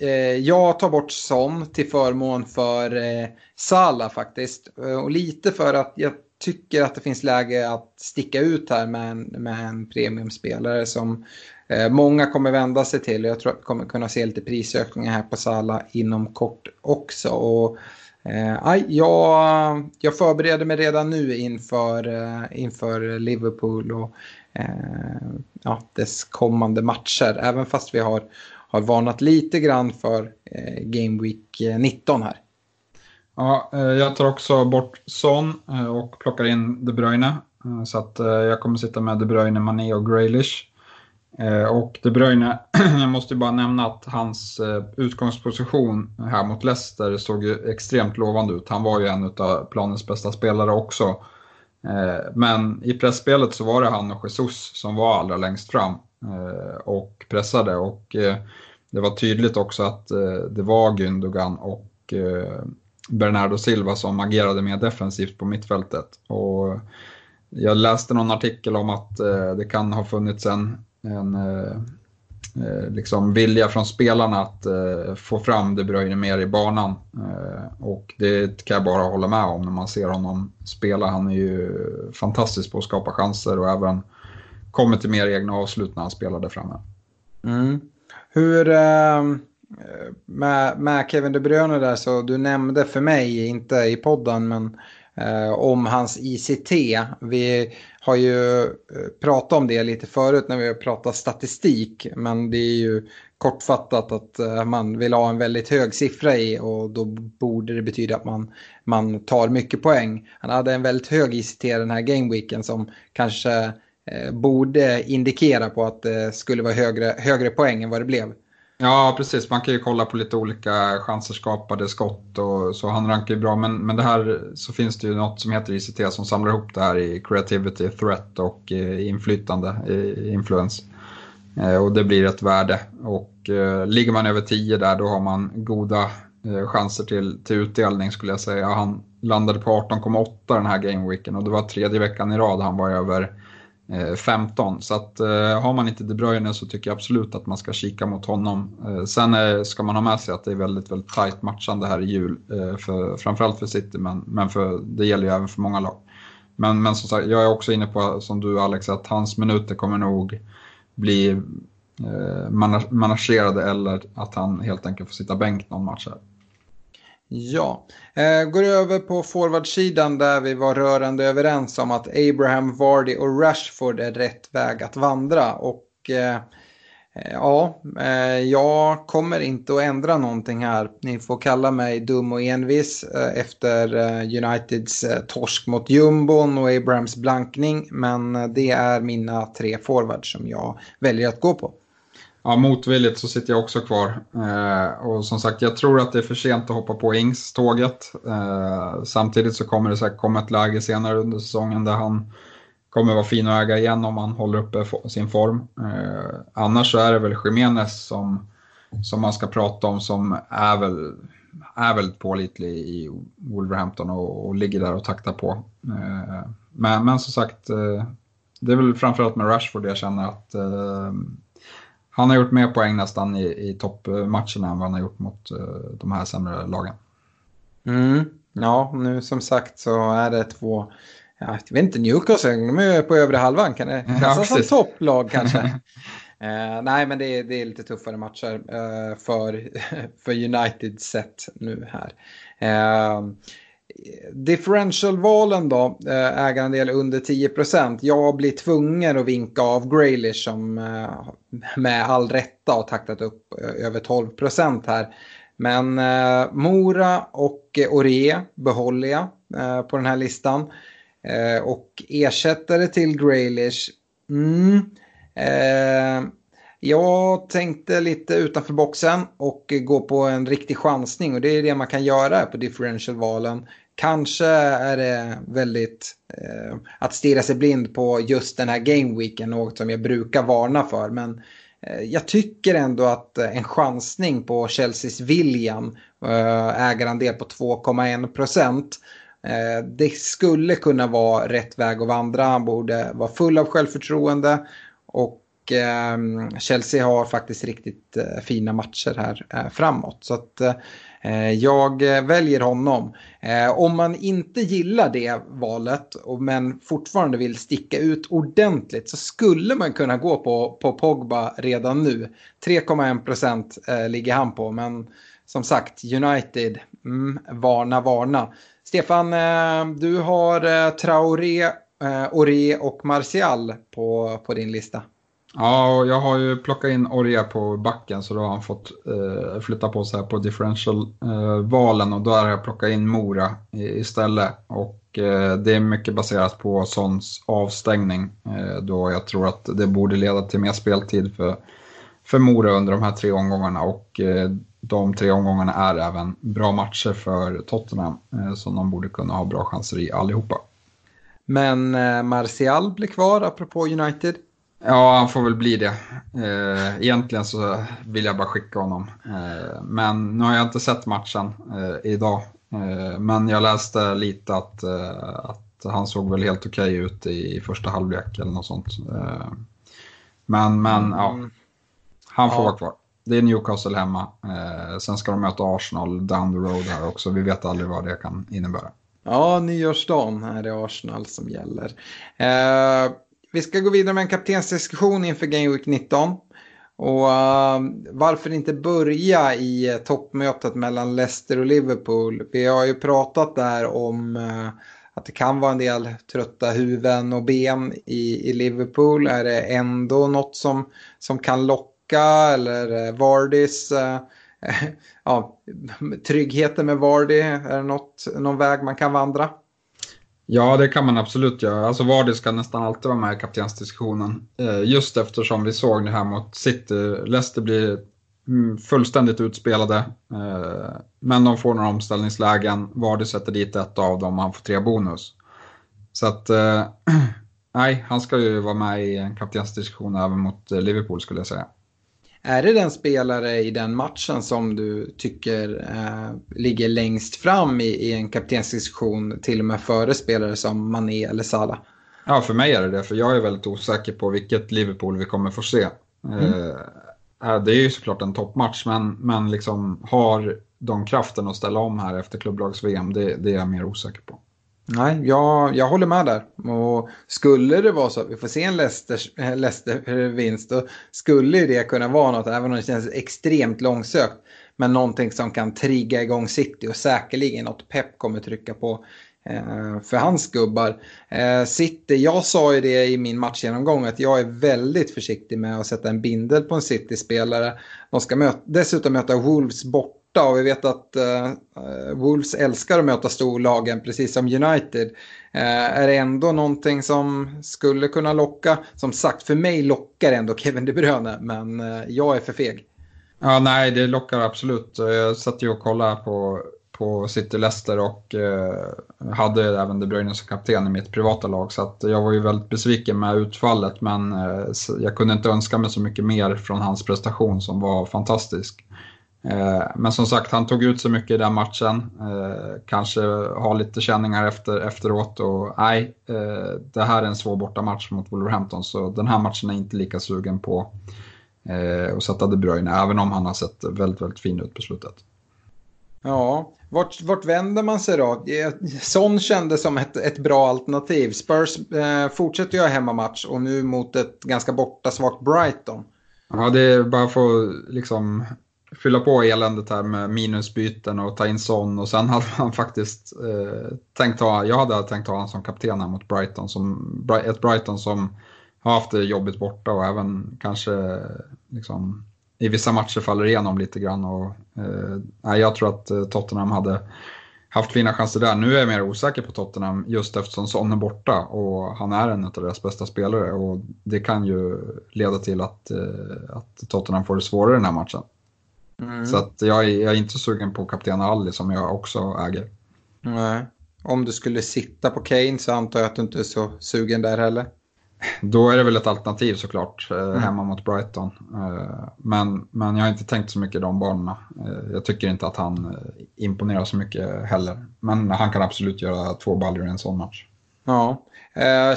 eh, jag tar bort Son till förmån för eh, Sala faktiskt. Eh, och lite för att jag tycker att det finns läge att sticka ut här med en, med en premiumspelare som eh, många kommer vända sig till. Jag tror att vi kommer kunna se lite prisökningar här på Sala inom kort också. Och, eh, jag, jag förbereder mig redan nu inför, eh, inför Liverpool och Eh, ja, dess kommande matcher. Även fast vi har har varnat lite grann för eh, Game Week eh, 19 här. Ja, eh, jag tar också bort Son och plockar in De Bruyne. Så att jag kommer sitta med De Bruyne, Mané och Graylish. Och De Bruyne, jag måste ju bara nämna att hans utgångsposition här mot Leicester såg ju extremt lovande ut. Han var ju en av planens bästa spelare också. Eh, men i pressspelet så var det han och Jesus som var allra längst fram eh, och pressade. Och eh, det var tydligt också att det var Gündogan och Bernardo Silva som agerade mer defensivt på mittfältet. Och jag läste någon artikel om att det kan ha funnits en, en Eh, liksom vilja från spelarna att eh, få fram De Bruyne mer i banan. Eh, och det kan jag bara hålla med om när man ser honom spela. Han är ju fantastisk på att skapa chanser och även kommer till mer egna avslut när han spelar där framme. Mm. Hur, ehm, med, med Kevin De Bruyne där så du nämnde för mig, inte i podden, men eh, om hans ICT. Vi har ju eh, pratat om det lite förut när vi har pratat statistik, men det är ju kortfattat att eh, man vill ha en väldigt hög siffra i och då borde det betyda att man, man tar mycket poäng. Han hade en väldigt hög ICT den här gameweeken som kanske Eh, borde indikera på att det skulle vara högre, högre poäng än vad det blev. Ja, precis. Man kan ju kolla på lite olika chanser skapade, skott och så. Han rankar ju bra. Men, men det här så finns det ju något som heter ICT som samlar ihop det här i creativity, threat och eh, inflytande, eh, influence. Eh, och det blir ett värde. Och eh, ligger man över 10 där då har man goda eh, chanser till, till utdelning skulle jag säga. Han landade på 18,8 den här gameweeken och det var tredje veckan i rad han var över Eh, 15. Så att eh, har man inte De Bruyne så tycker jag absolut att man ska kika mot honom. Eh, sen eh, ska man ha med sig att det är väldigt, väldigt tajt matchande här i jul. Eh, för, framförallt för City, men, men för, det gäller ju även för många lag. Men, men som sagt, jag är också inne på, som du Alex, att hans minuter kommer nog bli eh, managerade eller att han helt enkelt får sitta bänk någon match här. Ja, eh, går över på forwardsidan där vi var rörande överens om att Abraham, Vardy och Rashford är rätt väg att vandra. Och eh, eh, ja, eh, jag kommer inte att ändra någonting här. Ni får kalla mig dum och envis eh, efter eh, Uniteds eh, torsk mot jumbon och Abrahams blankning. Men eh, det är mina tre forwards som jag väljer att gå på ja, motvilligt så sitter jag också kvar. Eh, och som sagt, jag tror att det är för sent att hoppa på Ings-tåget. Eh, samtidigt så kommer det säkert komma ett läge senare under säsongen där han kommer vara fin att äga igen om han håller uppe sin form. Eh, annars så är det väl Jiménez som, som man ska prata om som är väl, är väldigt pålitlig i Wolverhampton och, och ligger där och taktar på. Eh, men, men som sagt, eh, det är väl framförallt med Rashford jag känner att eh, han har gjort mer poäng nästan i, i toppmatcherna än vad han har gjort mot uh, de här sämre lagen. Mm. Ja, nu som sagt så är det två, jag vet inte, Newcastle, de är på övre halvan, kan det klassas ja, som topplag kanske? uh, nej, men det är, det är lite tuffare matcher uh, för, för United sett nu här. Differentialvalen då, eh, ägarandel under 10%. Jag blir tvungen att vinka av Graylish som eh, med all rätta har taktat upp eh, över 12% här. Men Mora och Ore behåller jag på den här listan. Och ersättare till Graylish. Mm, Jag tänkte lite utanför boxen och gå på en riktig chansning och det är det man kan göra på differentialvalen. Kanske är det väldigt eh, att stirra sig blind på just den här gameweeken, något som jag brukar varna för. Men eh, jag tycker ändå att eh, en chansning på Chelseas William, eh, ägarandel på 2,1 procent, eh, det skulle kunna vara rätt väg att vandra. Han borde vara full av självförtroende och eh, Chelsea har faktiskt riktigt eh, fina matcher här eh, framåt. Så att eh, Eh, jag eh, väljer honom. Eh, om man inte gillar det valet men fortfarande vill sticka ut ordentligt så skulle man kunna gå på, på Pogba redan nu. 3,1 procent ligger han på men som sagt United, mm, varna varna. Stefan, du har Traoré, Ore och Martial på, på din lista. Ja, och jag har ju plockat in Orja på backen så då har han fått eh, flytta på sig på differential-valen eh, och då har jag plockat in Mora istället. Och eh, det är mycket baserat på Sons avstängning eh, då jag tror att det borde leda till mer speltid för, för Mora under de här tre omgångarna och eh, de tre omgångarna är även bra matcher för Tottenham eh, som de borde kunna ha bra chanser i allihopa. Men eh, Martial blir kvar apropå United. Ja, han får väl bli det. Eh, egentligen så vill jag bara skicka honom. Eh, men nu har jag inte sett matchen eh, idag. Men jag läste lite att, att han såg väl helt okej okay ut i, första halvlek eller något sånt. Men, men ja, mm. han får ja. vara kvar. Det är Newcastle hemma. sen ska de möta Arsenal down the road här också. Vi vet aldrig vad det kan innebära. Ja, nyårsdagen är det Arsenal som gäller. Vi ska gå vidare med en kaptensdiskussion inför Game Week 19. Och uh, varför inte börja i uh, toppmötet mellan Leicester och Liverpool? Vi har ju pratat där om uh, att det kan vara en del trötta huvuden och ben i, i Liverpool. Är det ändå något som, som kan locka eller uh, Vardys ja, tryggheten med Vardy, är det något, någon väg man kan vandra? Ja, det kan man absolut göra. Alltså Vardy ska nästan alltid vara med i kaptensdiskussionen. Eh, just eftersom vi såg det här mot City. Leicester blir mm, fullständigt utspelade. Eh, men de får några omställningslägen. Vardy sätter dit ett av dem och han får tre bonus. Så att, eh, nej, han ska ju vara med i en kaptensdiskussion även mot Liverpool skulle jag säga. Är det den spelare i den matchen som du tycker eh, ligger längst fram i, i en kaptensdiskussion till och med före spelare som Mané eller Salah? Ja, för mig är det det. För jag är väldigt osäker på vilket Liverpool vi kommer få se. Mm. Eh, det är ju såklart en toppmatch, men, men liksom har de kraften att ställa om här efter klubblags-VM, det, det är jag mer osäker på. Nej, jag, jag håller med där. Och skulle det vara så att vi får se en Leicester-vinst eh, eh, då skulle det kunna vara något, även om det känns extremt långsökt. Men någonting som kan trigga igång City och säkerligen något Pep kommer trycka på eh, för hans gubbar. Eh, City, jag sa ju det i min matchgenomgång att jag är väldigt försiktig med att sätta en bindel på en City-spelare. De ska möta, dessutom möta Wolves bort borta och vi vet att eh, eh, Wolves älskar att möta storlagen precis som United. Eh, är det ändå någonting som skulle kunna locka? Som sagt, för mig lockar ändå Kevin De Bruyne, men eh, jag är för feg. Ja, nej, det lockar absolut. Eh, jag satt ju och kollade på, på City Leicester och eh, hade även De Bruyne som kapten i mitt privata lag. Så att jag var ju väldigt besviken med utfallet, men jag kunde inte önska mig så mycket mer från hans prestation som var fantastisk. Eh, men som sagt, han tog ut så mycket i den matchen. Eh, kanske har lite känningar efter, efteråt. Och nej, eh, det här är en svår bortamatch mot Wolverhampton. Så den här matchen är inte lika sugen på att sätta De Bruyne. Även om han har sett väldigt, väldigt fin ut på slutet. Ja, vart, vart vänder man sig då? Son kändes som ett, ett bra alternativ. Spurs eh, fortsätter ha hemmamatch och nu mot ett ganska bortasvagt Brighton. Ja, det är bara för att liksom fylla på eländet här med minusbyten och ta in Son och sen hade man faktiskt eh, tänkt ha, jag hade tänkt ha honom som kapten här mot Brighton, som, ett Brighton som har haft det jobbigt borta och även kanske liksom, i vissa matcher faller igenom lite grann. Och, eh, jag tror att eh, Tottenham hade, haft fina chanser där. Nu är jag mer osäker på Tottenham just eftersom Son är borta och han är en av deras bästa spelare och det kan ju leda till att, eh, att Tottenham får det svårare den här matchen. Mm. Så att jag, är, jag är inte sugen på kapten Ali som jag också äger. Nej. Om du skulle sitta på Kane så antar jag att du inte är så sugen där heller. Då är det väl ett alternativ såklart, eh, mm. hemma mot Brighton. Eh, men, men jag har inte tänkt så mycket de banorna. Eh, jag tycker inte att han imponerar så mycket heller. Men han kan absolut göra två baljor i en sån match. Ja.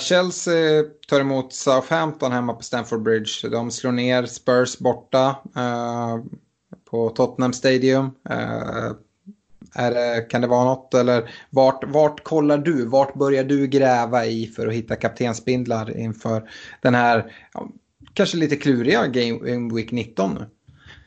Chelsea tar emot Southampton hemma på Stamford Bridge. De slår ner Spurs borta på Tottenham Stadium. Eh, är, kan det vara något eller vart, vart kollar du? Vart börjar du gräva i för att hitta kaptensbindlar inför den här ja, kanske lite kluriga Game Week 19 nu?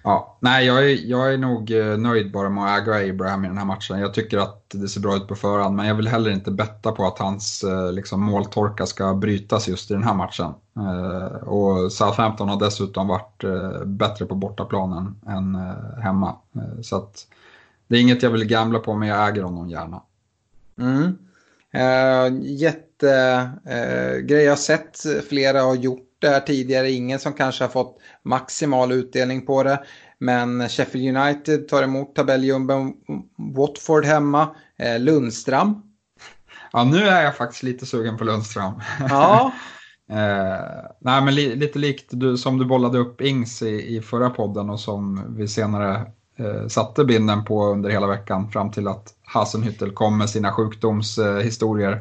Ja, nej, jag är, jag är nog eh, nöjd bara med att äga Abraham i den här matchen. Jag tycker att det ser bra ut på förhand, men jag vill heller inte betta på att hans eh, liksom, måltorka ska brytas just i den här matchen. Eh, och Southampton har dessutom varit bättre på bortaplanen än hemma. Så att det är inget jag vill gamla på, men jag äger honom gärna. Mm. Uh, Jättegrej, uh, jag har sett flera har gjort det här tidigare. Ingen som kanske har fått maximal utdelning på det. Men Sheffield United tar emot tabelljumben Watford hemma. Uh, Lundström. Ja, nu är jag faktiskt lite sugen på Lundström. Ja. Eh, nej, men li lite likt du, som du bollade upp Ings i, i förra podden och som vi senare eh, satte binden på under hela veckan fram till att Hasenhüttel kom med sina sjukdomshistorier.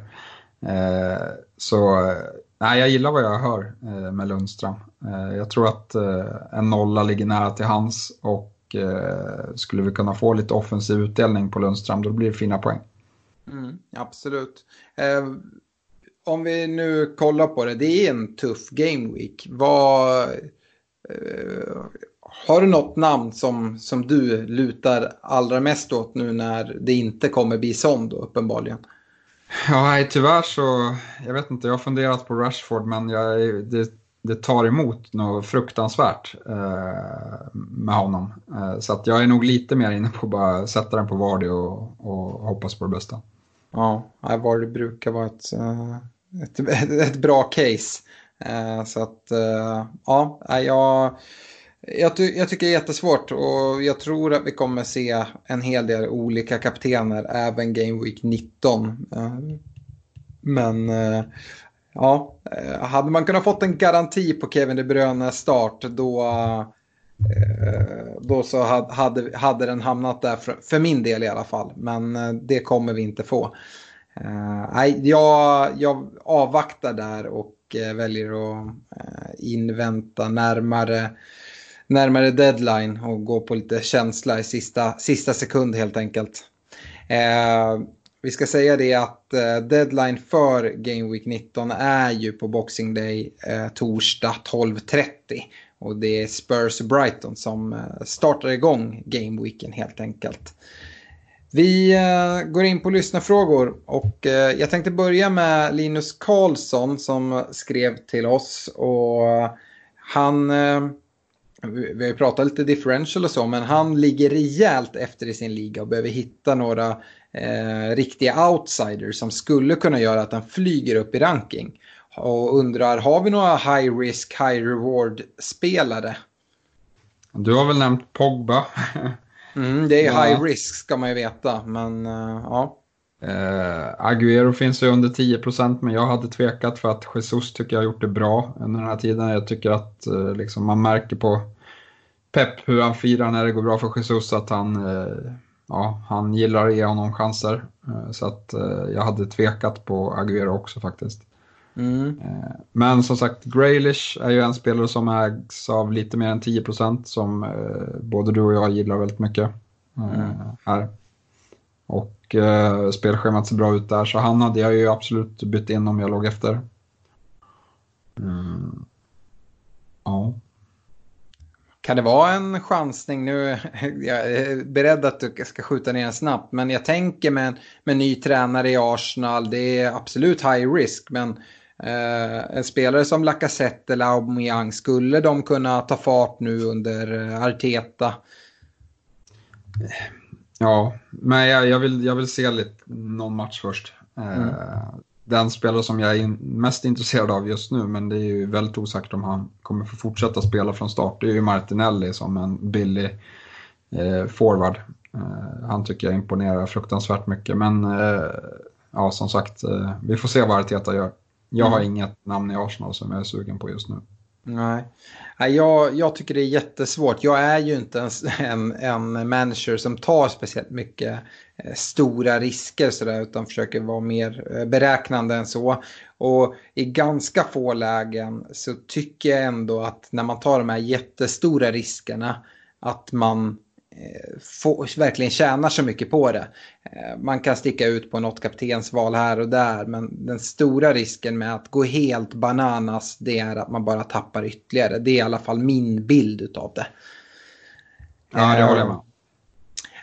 Eh, så nej, jag gillar vad jag hör eh, med Lundström. Eh, jag tror att eh, en nolla ligger nära till hans och eh, skulle vi kunna få lite offensiv utdelning på Lundström då blir det fina poäng. Mm, absolut. Eh, om vi nu kollar på det, det är en tuff game week. Vad, eh, har du något namn som, som du lutar allra mest åt nu när det inte kommer Bison då uppenbarligen? Ja, nej, tyvärr så, jag vet inte, jag har funderat på Rashford men jag, det, det tar emot något fruktansvärt eh, med honom. Eh, så att jag är nog lite mer inne på att bara sätta den på Vardy och, och hoppas på det bästa. Ja, Vardy brukar vara ett, eh, ett, ett, ett bra case. Eh, så att, eh, ja, jag jag, ty jag, tycker det är jättesvårt och jag tror att vi kommer se en hel del olika kaptener även Game Week 19. Eh, men eh, ja, eh, hade man kunnat fått en garanti på Kevin De Bruyne start då, då så hade, hade den hamnat där för, för min del i alla fall. Men det kommer vi inte få. Nej, jag, jag avvaktar där och väljer att invänta närmare närmare deadline och gå på lite känsla i sista, sista sekund helt enkelt. Eh, vi ska säga det att eh, deadline för Game Week 19 är ju på Boxing Day eh, torsdag 12.30. Och det är Spurs Brighton som eh, startar igång Game Weeken helt enkelt. Vi eh, går in på lyssnarfrågor och eh, jag tänkte börja med Linus Karlsson som skrev till oss och eh, han eh, vi har ju pratat lite differential och så, men han ligger rejält efter i sin liga och behöver hitta några eh, riktiga outsiders som skulle kunna göra att han flyger upp i ranking. Och undrar, har vi några high risk, high reward spelare? Du har väl nämnt Pogba? mm, det är high risk ska man ju veta, men uh, ja. Eh, Agüero finns ju under 10% men jag hade tvekat för att Jesus tycker jag har gjort det bra under den här tiden. Jag tycker att eh, liksom, man märker på Pep hur han firar när det går bra för Jesus att han, eh, ja, han gillar att ge honom chanser. Eh, så att eh, jag hade tvekat på Agüero också faktiskt. Mm. Eh, men som sagt, Graylish är ju en spelare som ägs av lite mer än 10% som både du och jag gillar väldigt mycket. Mm. här. Och eh, spelschemat ser bra ut där, så han hade jag ju absolut bytt in om jag låg efter. Mm. Ja. Kan det vara en chansning nu? Jag är beredd att du ska skjuta ner den snabbt, men jag tänker med, med ny tränare i Arsenal, det är absolut high risk, men eh, en spelare som Lacazette eller Aubameyang, skulle de kunna ta fart nu under Arteta? Ja, men jag, jag, vill, jag vill se lite, någon match först. Mm. Den spelare som jag är mest intresserad av just nu, men det är ju väldigt osäkert om han kommer få fortsätta spela från start, det är ju Martinelli som en billig eh, forward. Eh, han tycker jag imponerar fruktansvärt mycket, men eh, ja, som sagt, eh, vi får se vad Arteta gör. Jag har mm. inget namn i Arsenal som jag är sugen på just nu. Nej, jag, jag tycker det är jättesvårt. Jag är ju inte en, en manager som tar speciellt mycket eh, stora risker sådär, utan försöker vara mer eh, beräknande än så. Och i ganska få lägen så tycker jag ändå att när man tar de här jättestora riskerna att man Eh, få, verkligen tjänar så mycket på det. Eh, man kan sticka ut på något kaptensval här och där men den stora risken med att gå helt bananas det är att man bara tappar ytterligare. Det är i alla fall min bild av det. Ja, det håller jag med. Eh,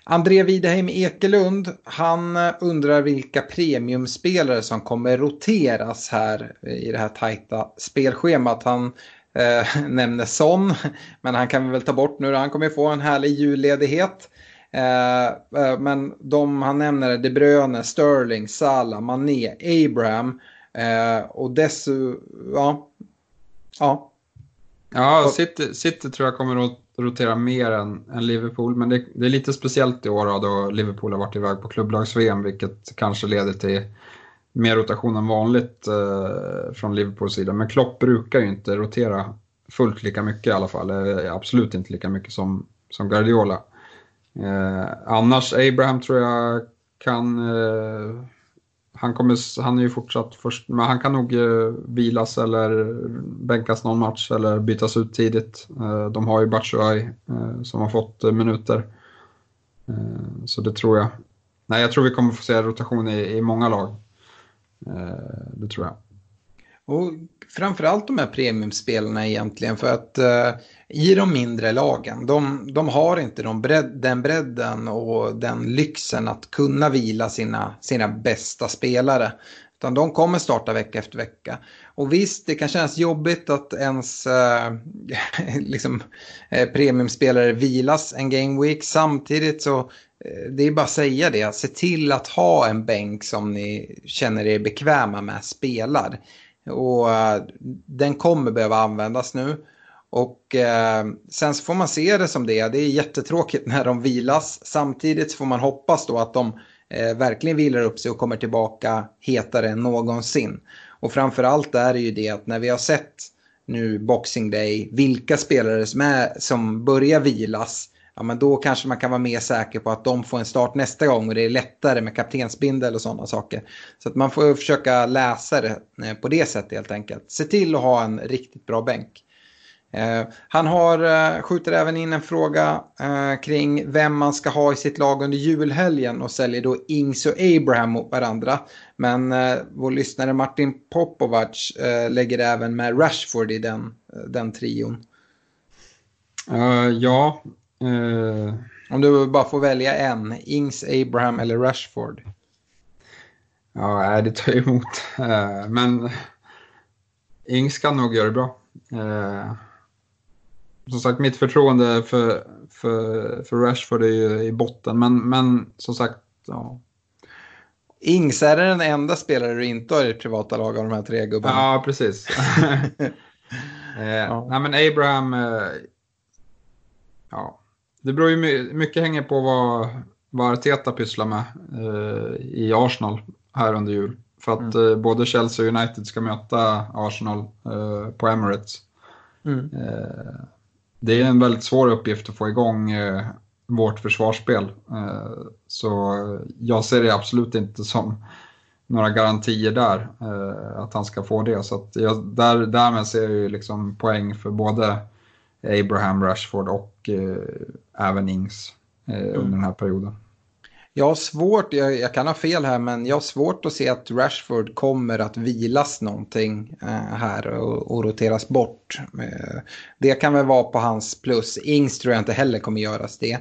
André Wideheim Ekelund, han undrar vilka premiumspelare som kommer roteras här i det här tajta spelschemat. Han eh, nämner Son, men han kan vi väl ta bort nu. Han kommer få en härlig julledighet. Eh, eh, men de han nämner är De Bruyne, Sterling, Salah, Mané, Abraham eh, och dessutom, ja. Ja, ja City, City tror jag kommer att rotera mer än, än Liverpool, men det, det, är lite speciellt i år då, då Liverpool har varit iväg på klubblags-VM, vilket kanske leder till mer rotation än vanligt eh, från Liverpools sida. Men Klopp brukar ju inte rotera fullt lika mycket i alla fall. Eh, absolut inte lika mycket som, som Guardiola. Eh, annars, Abraham tror jag kan... Eh, han, kommer, han är ju fortsatt först, men han kan nog eh, vilas eller bänkas någon match eller bytas ut tidigt. Eh, de har ju Batshuayi eh, som har fått eh, minuter. Eh, så det tror jag. Nej, jag tror vi kommer få se rotation i, i många lag. Eh, det tror jag. Och framförallt de här premiumspelarna egentligen för att eh, i de mindre lagen, de, de har inte de bredd, den bredden och den lyxen att kunna vila sina, sina bästa spelare. Utan de kommer starta vecka efter vecka. Och visst, det kan kännas jobbigt att ens eh, liksom, eh, premiumspelare vilas en game week. Samtidigt så Eh, det är bara att säga det. Se till att ha en bänk som ni känner er bekväma med spelar. Och eh, den kommer behöva användas nu. Och eh, sen så får man se det som det Det är jättetråkigt när de vilas. Samtidigt får man hoppas då att de eh, verkligen vilar upp sig och kommer tillbaka hetare än någonsin. Och framförallt är det ju det att när vi har sett nu Boxing Day vilka spelare som, är, som börjar vilas ja, men då kanske man kan vara mer säker på att de får en start nästa gång och det är lättare med kaptensbindel och sådana saker. Så att man får försöka läsa det eh, på det sättet helt enkelt. Se till att ha en riktigt bra bänk. Eh, han har, eh, skjuter även in en fråga eh, kring vem man ska ha i sitt lag under julhelgen och säljer då Ings och Abraham mot varandra. Men eh, vår lyssnare Martin Popovac eh, lägger även med Rashford i den, eh, den trion. ja, Uh, om du bara får välja en, Ings, Abraham eller Rashford? Ja, det tar emot. Uh, men Ings kan nog göra det bra. Uh, som sagt, mitt förtroende för, för, för Rashford är ju i botten, men, men som sagt, ja. Ings, är det den enda spelare du inte har i ditt privata lag av de här tre gubbarna? Ja, precis. ja. Nej, men Abraham, ja, det beror ju mycket hänger på vad, vad Arteta pysslar med eh, i Arsenal här under jul. För att mm. eh, både Chelsea och United ska möta Arsenal eh, på Emirates. Mm. Eh, det är en väldigt svår uppgift att få igång eh, vårt försvarsspel. Eh, så jag ser det absolut inte som några garantier där att han ska få det. Så jag, där, därmed ser jag ju liksom poäng för både Abraham, Rashford och eh, även Ings eh, under mm. den här perioden. Jag har svårt, jag, jag, kan ha fel här, men jag har svårt att se att Rashford kommer att vilas någonting eh, här och, och, roteras bort. Eh, det kan väl vara på hans plus. Ings tror jag inte heller kommer göras det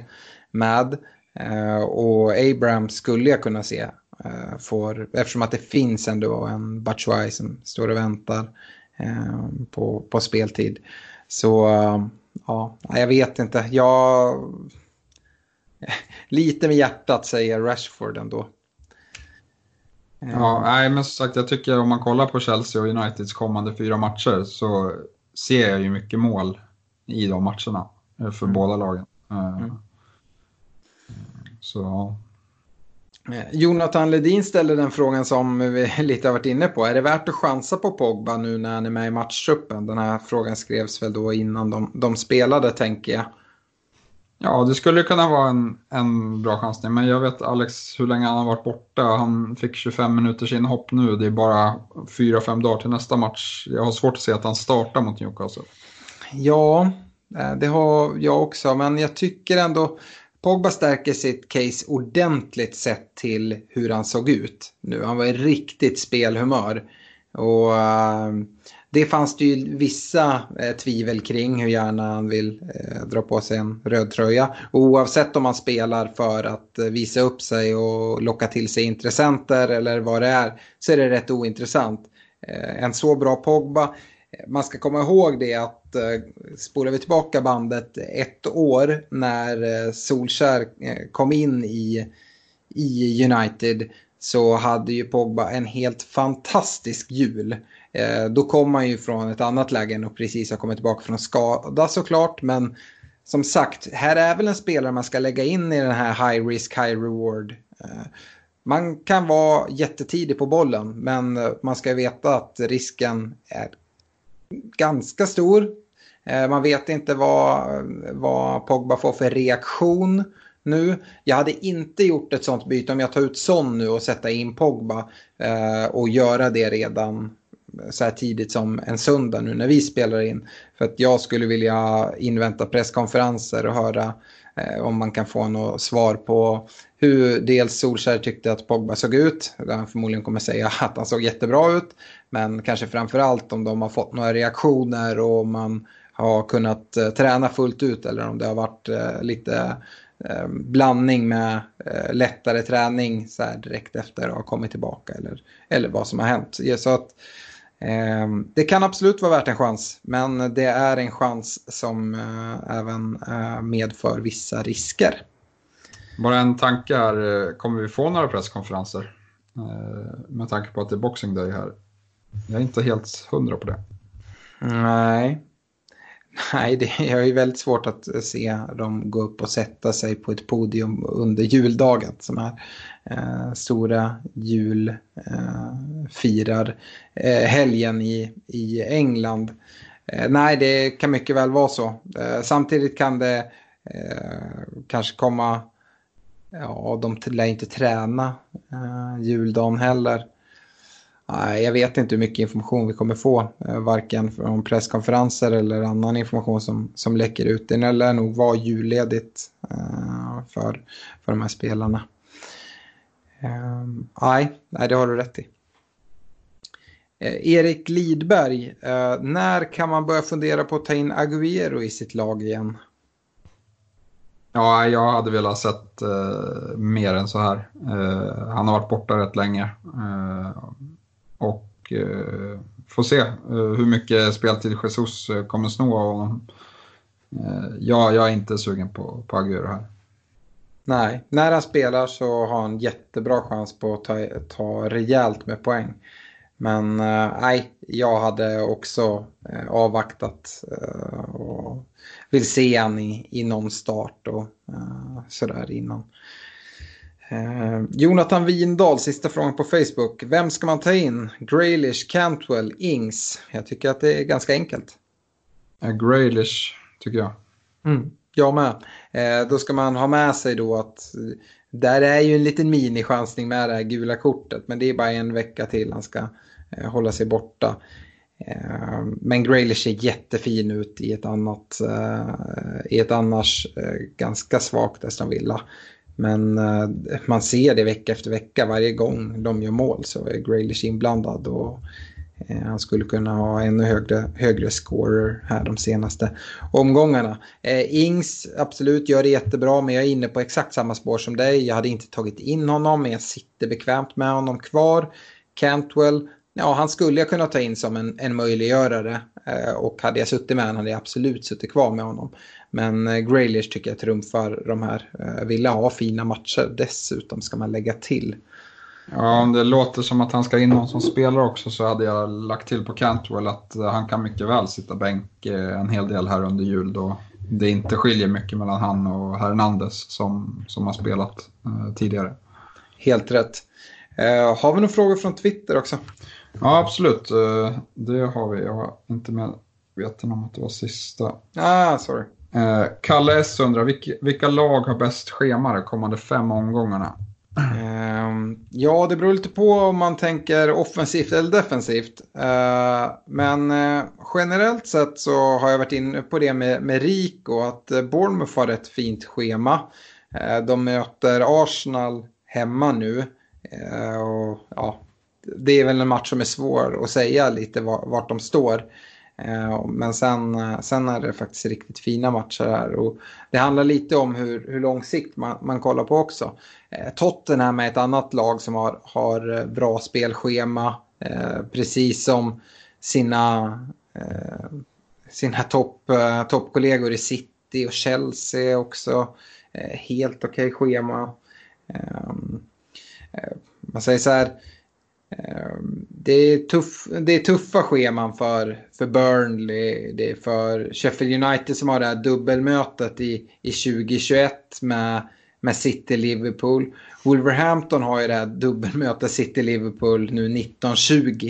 med. Eh, och Abraham skulle jag kunna se. Eh, för, eftersom att det finns ändå en Batshuayi som står och väntar eh, på, på speltid. Så ja, jag vet inte. Jag, lite med hjärtat säger Rashford ändå. Ja, nej, men som sagt, jag tycker om man kollar på Chelsea och Uniteds kommande fyra matcher så ser jag ju mycket mål i de matcherna eh, för mm. båda lagen. Eh, mm. Så Eh, Jonathan Ledin ställde den frågan som vi lite har varit inne på. Är det värt att chansa på Pogba nu när han är med i matchtruppen? Den här frågan skrevs väl då innan de, de spelade tänker jag. Ja, det skulle kunna vara en, en bra chansning, men jag vet Alex hur länge han har varit borta. Han fick 25 minuters inhopp nu, det är bara 4-5 dagar till nästa match. Jag har svårt att se att han startar mot Newcastle. Ja, eh, det har jag också, men jag tycker ändå Pogba stärker sitt case ordentligt sett till hur han såg ut nu. Han var i riktigt spelhumör. Och uh, det fanns det ju vissa uh, tvivel kring hur gärna han vill uh, dra på sig en röd tröja. Och oavsett om han spelar för att visa upp sig och locka till sig intressenter eller vad det är så är det rätt ointressant. en så bra Pogba man ska komma ihåg det att eh, spolar vi tillbaka bandet ett år när eh, Solskär eh, kom in i, i United så hade ju Pogba en helt fantastisk jul. Eh, då kom han ju från ett annat läge och precis har kommit tillbaka från skada såklart. Men som sagt, här är väl en spelare man ska lägga in i den här high risk, high reward. Eh, man kan vara jättetidig på bollen men man ska veta att risken är ganska stor. Eh, man vet inte vad, vad Pogba får för reaktion nu. Jag hade inte gjort ett sånt byte om jag tar ut Son nu och sätta in Pogba eh, och göra det redan så här tidigt som en söndag nu när vi spelar in. För att jag skulle vilja invänta presskonferenser och höra eh, om man kan få något svar på hur dels Solskär tyckte att Pogba såg ut. Där han förmodligen kommer säga att han såg jättebra ut. Men kanske framför allt om de har fått några reaktioner och om man har kunnat eh, träna fullt ut eller om det har varit eh, lite eh, blandning med lättare träning så här direkt efter att ha kommit tillbaka eller, eller vad som har hänt. Så att, eh, det kan absolut vara värt en chans men det är en chans som eh, även medför vissa risker. Bara en tanke här, eh, kommer vi få några presskonferenser? Eh, med tanke på att det är Boxing Day här. Jag är inte helt hundra på det. Nej. Nej, det är ju väldigt svårt att se dem gå upp och sätta sig på ett podium under juldagen som är eh, stora julfirar eh, eh, helgen i, i England. Eh, nej, det kan mycket väl vara så. Eh, samtidigt kan det eh, kanske komma, ja, de lär inte träna eh, juldagen heller. Jag vet inte hur mycket information vi kommer få, eh, varken från presskonferenser eller annan information som, som läcker ut. Det lär nog vara julledigt eh, för, för de här spelarna. Ehm, nej, nej, det har du rätt i. Erik Lidberg, när kan man börja fundera på att ta in Agüero i sitt lag igen? Ja, jag hade velat sett uh, mer än så här. Uh, han har varit borta rätt länge. Uh, och eh, får se hur mycket speltid Jesus kommer sno av honom. Ja, jag är inte sugen på, på Aguero här. Nej, när han spelar så har han jättebra chans på att ta, ta rejält med poäng. Men eh, nej, jag hade också eh, avvaktat eh, och vill se han i, i någon start och sådär innan. Jonathan Windahl, sista frågan på Facebook. Vem ska man ta in? Graylish, Cantwell, Ings? Jag tycker att det är ganska enkelt. Graylish, tycker jag. Mm, jag med. Eh, då ska man ha med sig då att där är ju en liten minichansning med det här gula kortet. Men det är bara en vecka till han ska eh, Eh, hålla sig borta. Eh, men Graylish ser jättefin ut i ett annat, eh, i ett annars ganska svagt Aston Villa. Men man ser det vecka efter vecka varje gång de gör mål så är Graylish inblandad. Och, han skulle kunna ha ännu högre, högre scorer här de senaste omgångarna. Ings absolut gör det jättebra men jag är inne på exakt samma spår som dig. Jag hade inte tagit in honom men jag sitter bekvämt med honom kvar. Cantwell, ja han skulle jag kunna ta in som en, en möjliggörare. och hade jag suttit med honom hade jag absolut suttit kvar med honom. Men eh, Graylish tycker jag trumfar de här. Eh, ville ha fina matcher dessutom ska man lägga till. Ja, om det låter som att han ska in någon som spelar också så hade jag lagt till på Cantwell att eh, han kan mycket väl sitta bänk eh, en hel del här under jul då det inte skiljer mycket mellan han och Hernandez som, som har spelat eh, tidigare. Helt rätt. Eh, har vi några frågor från Twitter också? Ja, absolut. Eh, det har vi. Jag har inte med veten om att det var sista. Ah, sorry. Eh, Kalle S undrar, vilka, vilka lag har bäst schema de kommande fem omgångarna? Ehm, ja, det beror lite på om man tänker offensivt eller defensivt. Ehm, men eh, generellt sett så har jag varit inne på det med, med Rico, att eh, Bournemouth har ett fint schema. De möter Arsenal hemma nu. och, ja, det är väl en match som är svår att säga lite vart de står. Eh, men sen, eh, sen är det faktiskt riktigt fina matcher här. Och det handlar lite om hur, hur lång sikt man, man kollar på också. Eh, Tottenham är ett annat lag som har, har bra spelschema. Precis som sina, sina topp, toppkollegor i City och Chelsea också. Helt okej okay schema. Ehm, man säger så här. Det är, tuff, det är tuffa scheman för, för Burnley. Det är för Sheffield United som har det här dubbelmötet i, i 2021 med med City-Liverpool. Wolverhampton har ju det här dubbelmötet City-Liverpool nu 1920.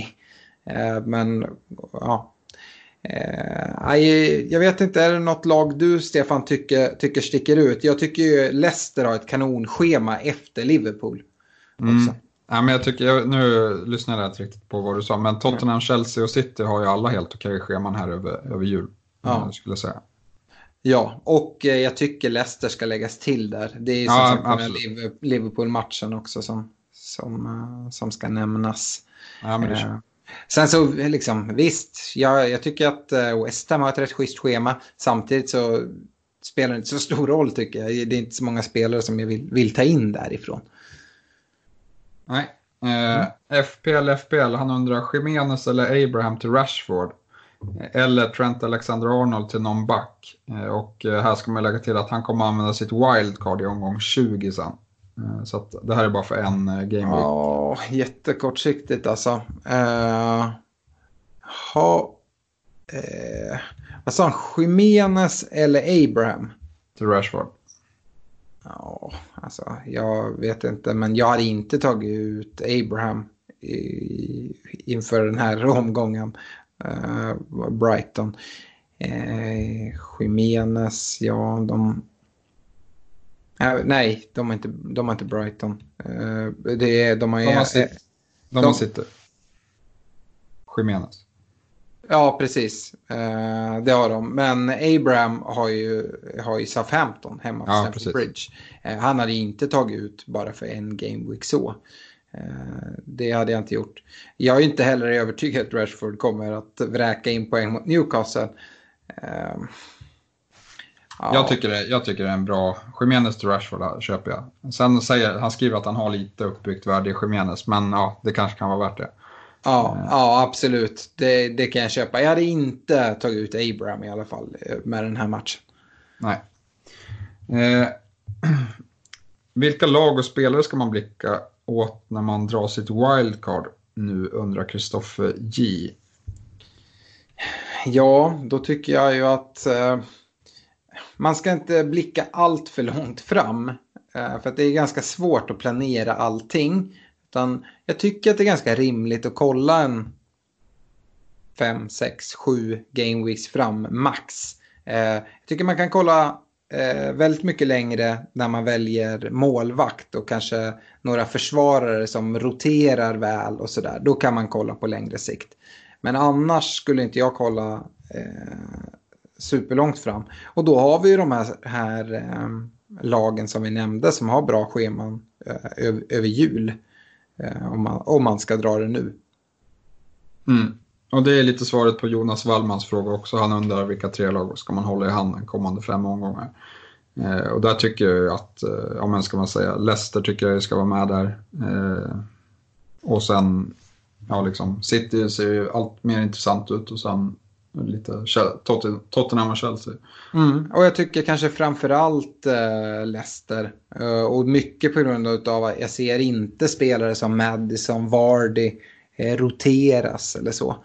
Eh, men ja. Eh, jag vet inte, är det något lag du Stefan tycker, tycker sticker ut? Jag tycker ju Leicester har ett kanonschema efter Liverpool. Mm. Ja, men jag tycker, jag, nu lyssnade jag inte riktigt på vad du sa, men Tottenham, Chelsea och City har ju alla helt okej scheman här över, över jul. Ja. Skulle jag säga. Ja, och eh, jag tycker Leicester ska läggas till där. Det är ju som ja, sagt den Liverpool-matchen också som, som, uh, som ska nämnas. Ja, men det sen så liksom, visst, jag, jag tycker att West Ham har ett rätt schysst schema. Samtidigt så spelar det inte så stor roll tycker jag. Det är inte så många spelare som jag vill, vill ta in därifrån. Nej. Mm. FPL, FPL, han undrar Jimenez eller Abraham till Rashford. Eller Trent Alexander-Arnold till någon back. Eh, och eh, här ska man lägga till att han kommer använda sitt wildcard i omgång 20 sen. Eh, så att det här är bara för en game week. Ja, jättekortsiktigt alltså. Uh, ha, uh, vad sa han? Jimenez eller Abraham? Till Rashford. Ja, alltså jag vet inte. Men jag hade inte tagit ut Abraham i, inför den här omgången. Uh, Brighton. Uh, Jimenez, ja de... Uh, nej, de har inte, de har inte Brighton. Uh, det är, de har, de har, sitt, de, de har City. Jimenez. Ja, precis. Uh, det har de. Men Abraham har ju, har ju Southampton hemma på ja, Stamford Bridge. Uh, han hade inte tagit ut bara för en game week så. Eh, det hade jag inte gjort. Jag är inte heller övertygad att Rashford kommer att vräka in poäng mot Newcastle. Ehm, ja. Jag, tycker det, jag tycker det är en bra... Jiménez till Rashford köper jag. Sen säger han skriver att han har lite uppbyggt värde i Jiménez, men ja, det kanske kan vara värt det. Ja, uh. ja absolut. Det, det kan jag köpa. Jag hade inte tagit ut Abraham i alla fall eh, med den här matchen. Nej. Eh, vilka lag och spelare ska man blicka åt när man drar sitt wildcard nu, undrar Kristoffer J. Ja, då tycker jag ju att eh, man ska inte blicka allt för långt fram. Eh, för att det är ganska svårt att planera allting. Utan jag tycker att det är ganska rimligt att kolla en 5, 6, 7 game weeks fram max. Eh, jag tycker man kan kolla eh, väldigt mycket längre när man väljer målvakt och kanske några försvarare som roterar väl och sådär. Då kan man kolla på längre sikt. Men annars skulle inte jag kolla eh, superlångt fram. Och då har vi ju de här, här eh, lagen som vi nämnde som har bra scheman eh, över, över jul. Eh, om, man, om man ska dra det nu. Mm. Och det är lite svaret på Jonas Wallmans fråga också. Han undrar vilka tre lag ska man hålla i handen kommande fem omgångar. Eh, och där tycker jag att, eh, ja men ska man säga, Leicester tycker jag ska vara med där. Eh, och sen, ja liksom, City ser ju allt mer intressant ut och sen lite Tottenham och Chelsea. Mm. Och jag tycker kanske framförallt eh, Leicester. Eh, och mycket på grund av att jag ser inte spelare som Madison, Vardy eh, roteras eller så.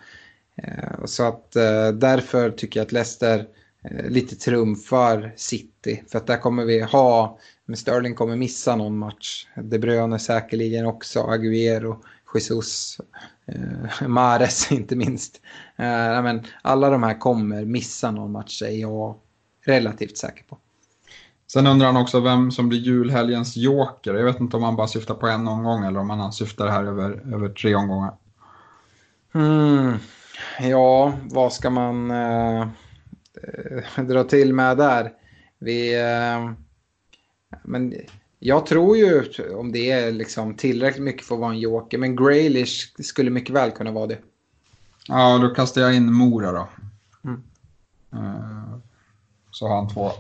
Eh, så att eh, därför tycker jag att Leicester eh, lite trumfar City. För att där kommer vi ha, men Sterling kommer missa någon match. De Bruyne säkerligen också, Agüero, Jesus, eh, Mares inte minst. Eh, men alla de här kommer missa någon match är jag relativt säker på. Sen undrar han också vem som blir julhelgens joker. Jag vet inte om han bara syftar på en omgång eller om han syftar här över, över tre omgångar. Mm. Ja, vad ska man eh, dra till med där? Vi, eh, men jag tror ju om det är liksom tillräckligt mycket för att vara en joker, men Graylish skulle mycket väl kunna vara det. Ja, då kastar jag in Mora då. Mm. Uh, så har han två.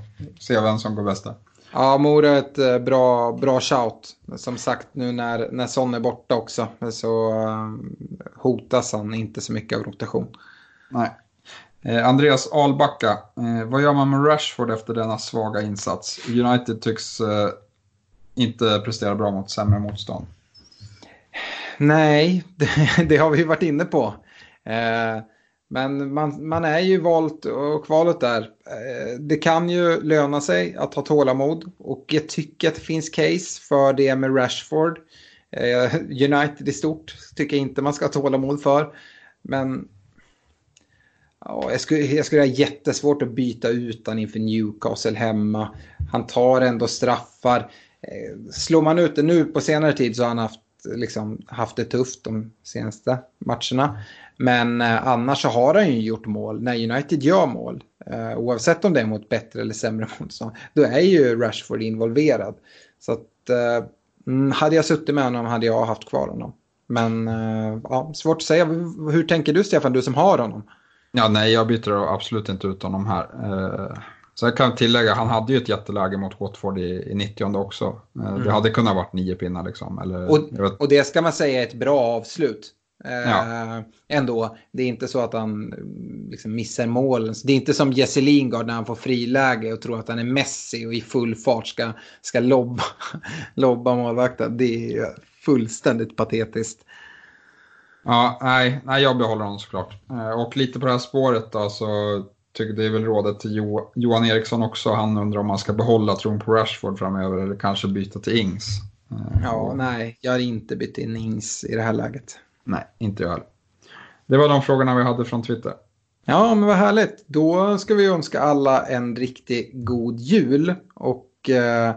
Se vem som går bäst där. Ja, Mora är ett uh, bra, bra shout. Som sagt, nu när, när Son är borta också så uh, hotas han inte så mycket av rotation. Nej. Eh, Andreas Albacka, eh, vad gör man med Rashford efter denna svaga insats? United tycks eh, inte presterar bra mot sämre motstånd. Nej, det, det har vi varit inne på. Eh, men man, man är ju valt och kvalet där. Eh, det kan ju löna sig att ha tålamod och jag tycker att det finns case för det med Rashford. Eh, United i stort tycker jag inte man ska ha tålamod för. Men Ja, jag, skulle, jag skulle ha jättesvårt att byta ut inför Newcastle hemma. Han tar ändå straffar. Eh, slår man ut det nu på senare tid så har han haft, liksom, haft det tufft de senaste matcherna. Men eh, annars så har han ju gjort mål när United gör mål. Eh, oavsett om det är mot bättre eller sämre motstånd. Då är ju Rashford involverad. Så att, eh, mm, hade jag suttit med honom hade jag haft kvar honom. Men eh, ja, svårt att säga. Hur tänker du Stefan, du som har honom? Ja, nej, jag byter absolut inte ut honom här. Eh, Eh, så jag kan tillägga, han hade ju ett jätteläge mot Watford i, i 90 också. Eh, mm. Det hade kunnat varit nio pinnar liksom. Eller, och, och det ska man säga är ett bra avslut. Eh, ja. Ändå, det är inte så att han liksom missar mål. Det är inte som Jesse Lingard när han får friläge och tror att han är Messi och i full fart ska, ska lobba, lobba målvakten. Det är fullständigt patetiskt. Ja, nej, nej, jag behåller honom såklart. Eh, och lite på det här spåret då så tycker det är väl rådet till jo Johan Eriksson också. Han undrar om man ska behålla tron på Rashford framöver eller kanske byta till Ings. Eh, ja, nej, jag har inte bytt in Ings i det här läget. Nej, inte jag heller. Det var de frågorna vi hade från Twitter. Ja, men vad härligt. Då ska vi önska alla en riktigt god jul. Och eh,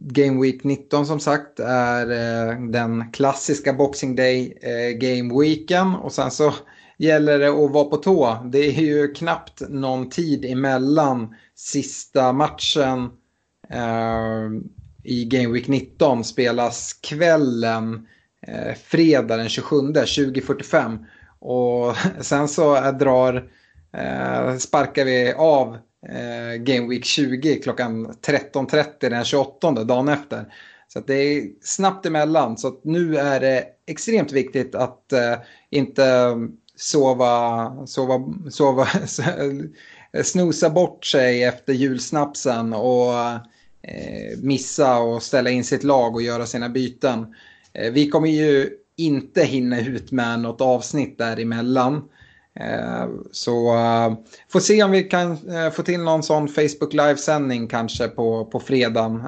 Game Week 19 som sagt är eh, den klassiska Boxing Day eh, Game Weeken och sen så gäller det att vara på tå. Det är ju knappt någon tid emellan sista matchen eh, i Game Week 19 spelas kvällen eh, fredag den 27, 2045. Och sen så eh, drar, eh, sparkar vi av eh, Game Week 20 klockan 13.30 den 28 dagen efter. Så det är snabbt emellan. Så nu är det extremt viktigt att eh, inte sova, sova, sova, snosa bort sig efter julsnapsen och eh, missa och ställa in sitt lag och göra sina byten. Eh, vi kommer ju inte hinna ut med något avsnitt däremellan. Eh, så eh, får se om vi kan eh, få till någon sån Facebook livesändning kanske på, på fredagen.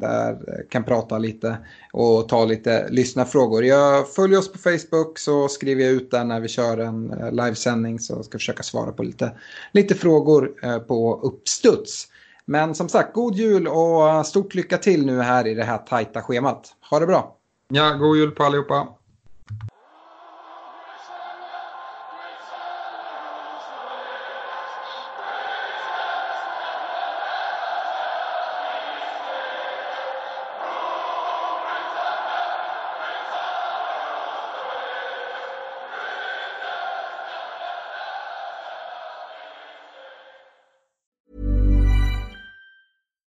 Där kan prata lite och ta lite lyssnarfrågor. Jag följer oss på Facebook så skriver jag ut där när vi kör en livesändning så ska jag försöka svara på lite, lite frågor på uppstuds. Men som sagt, god jul och stort lycka till nu här i det här tajta schemat. Ha det bra! Ja, god jul på allihopa!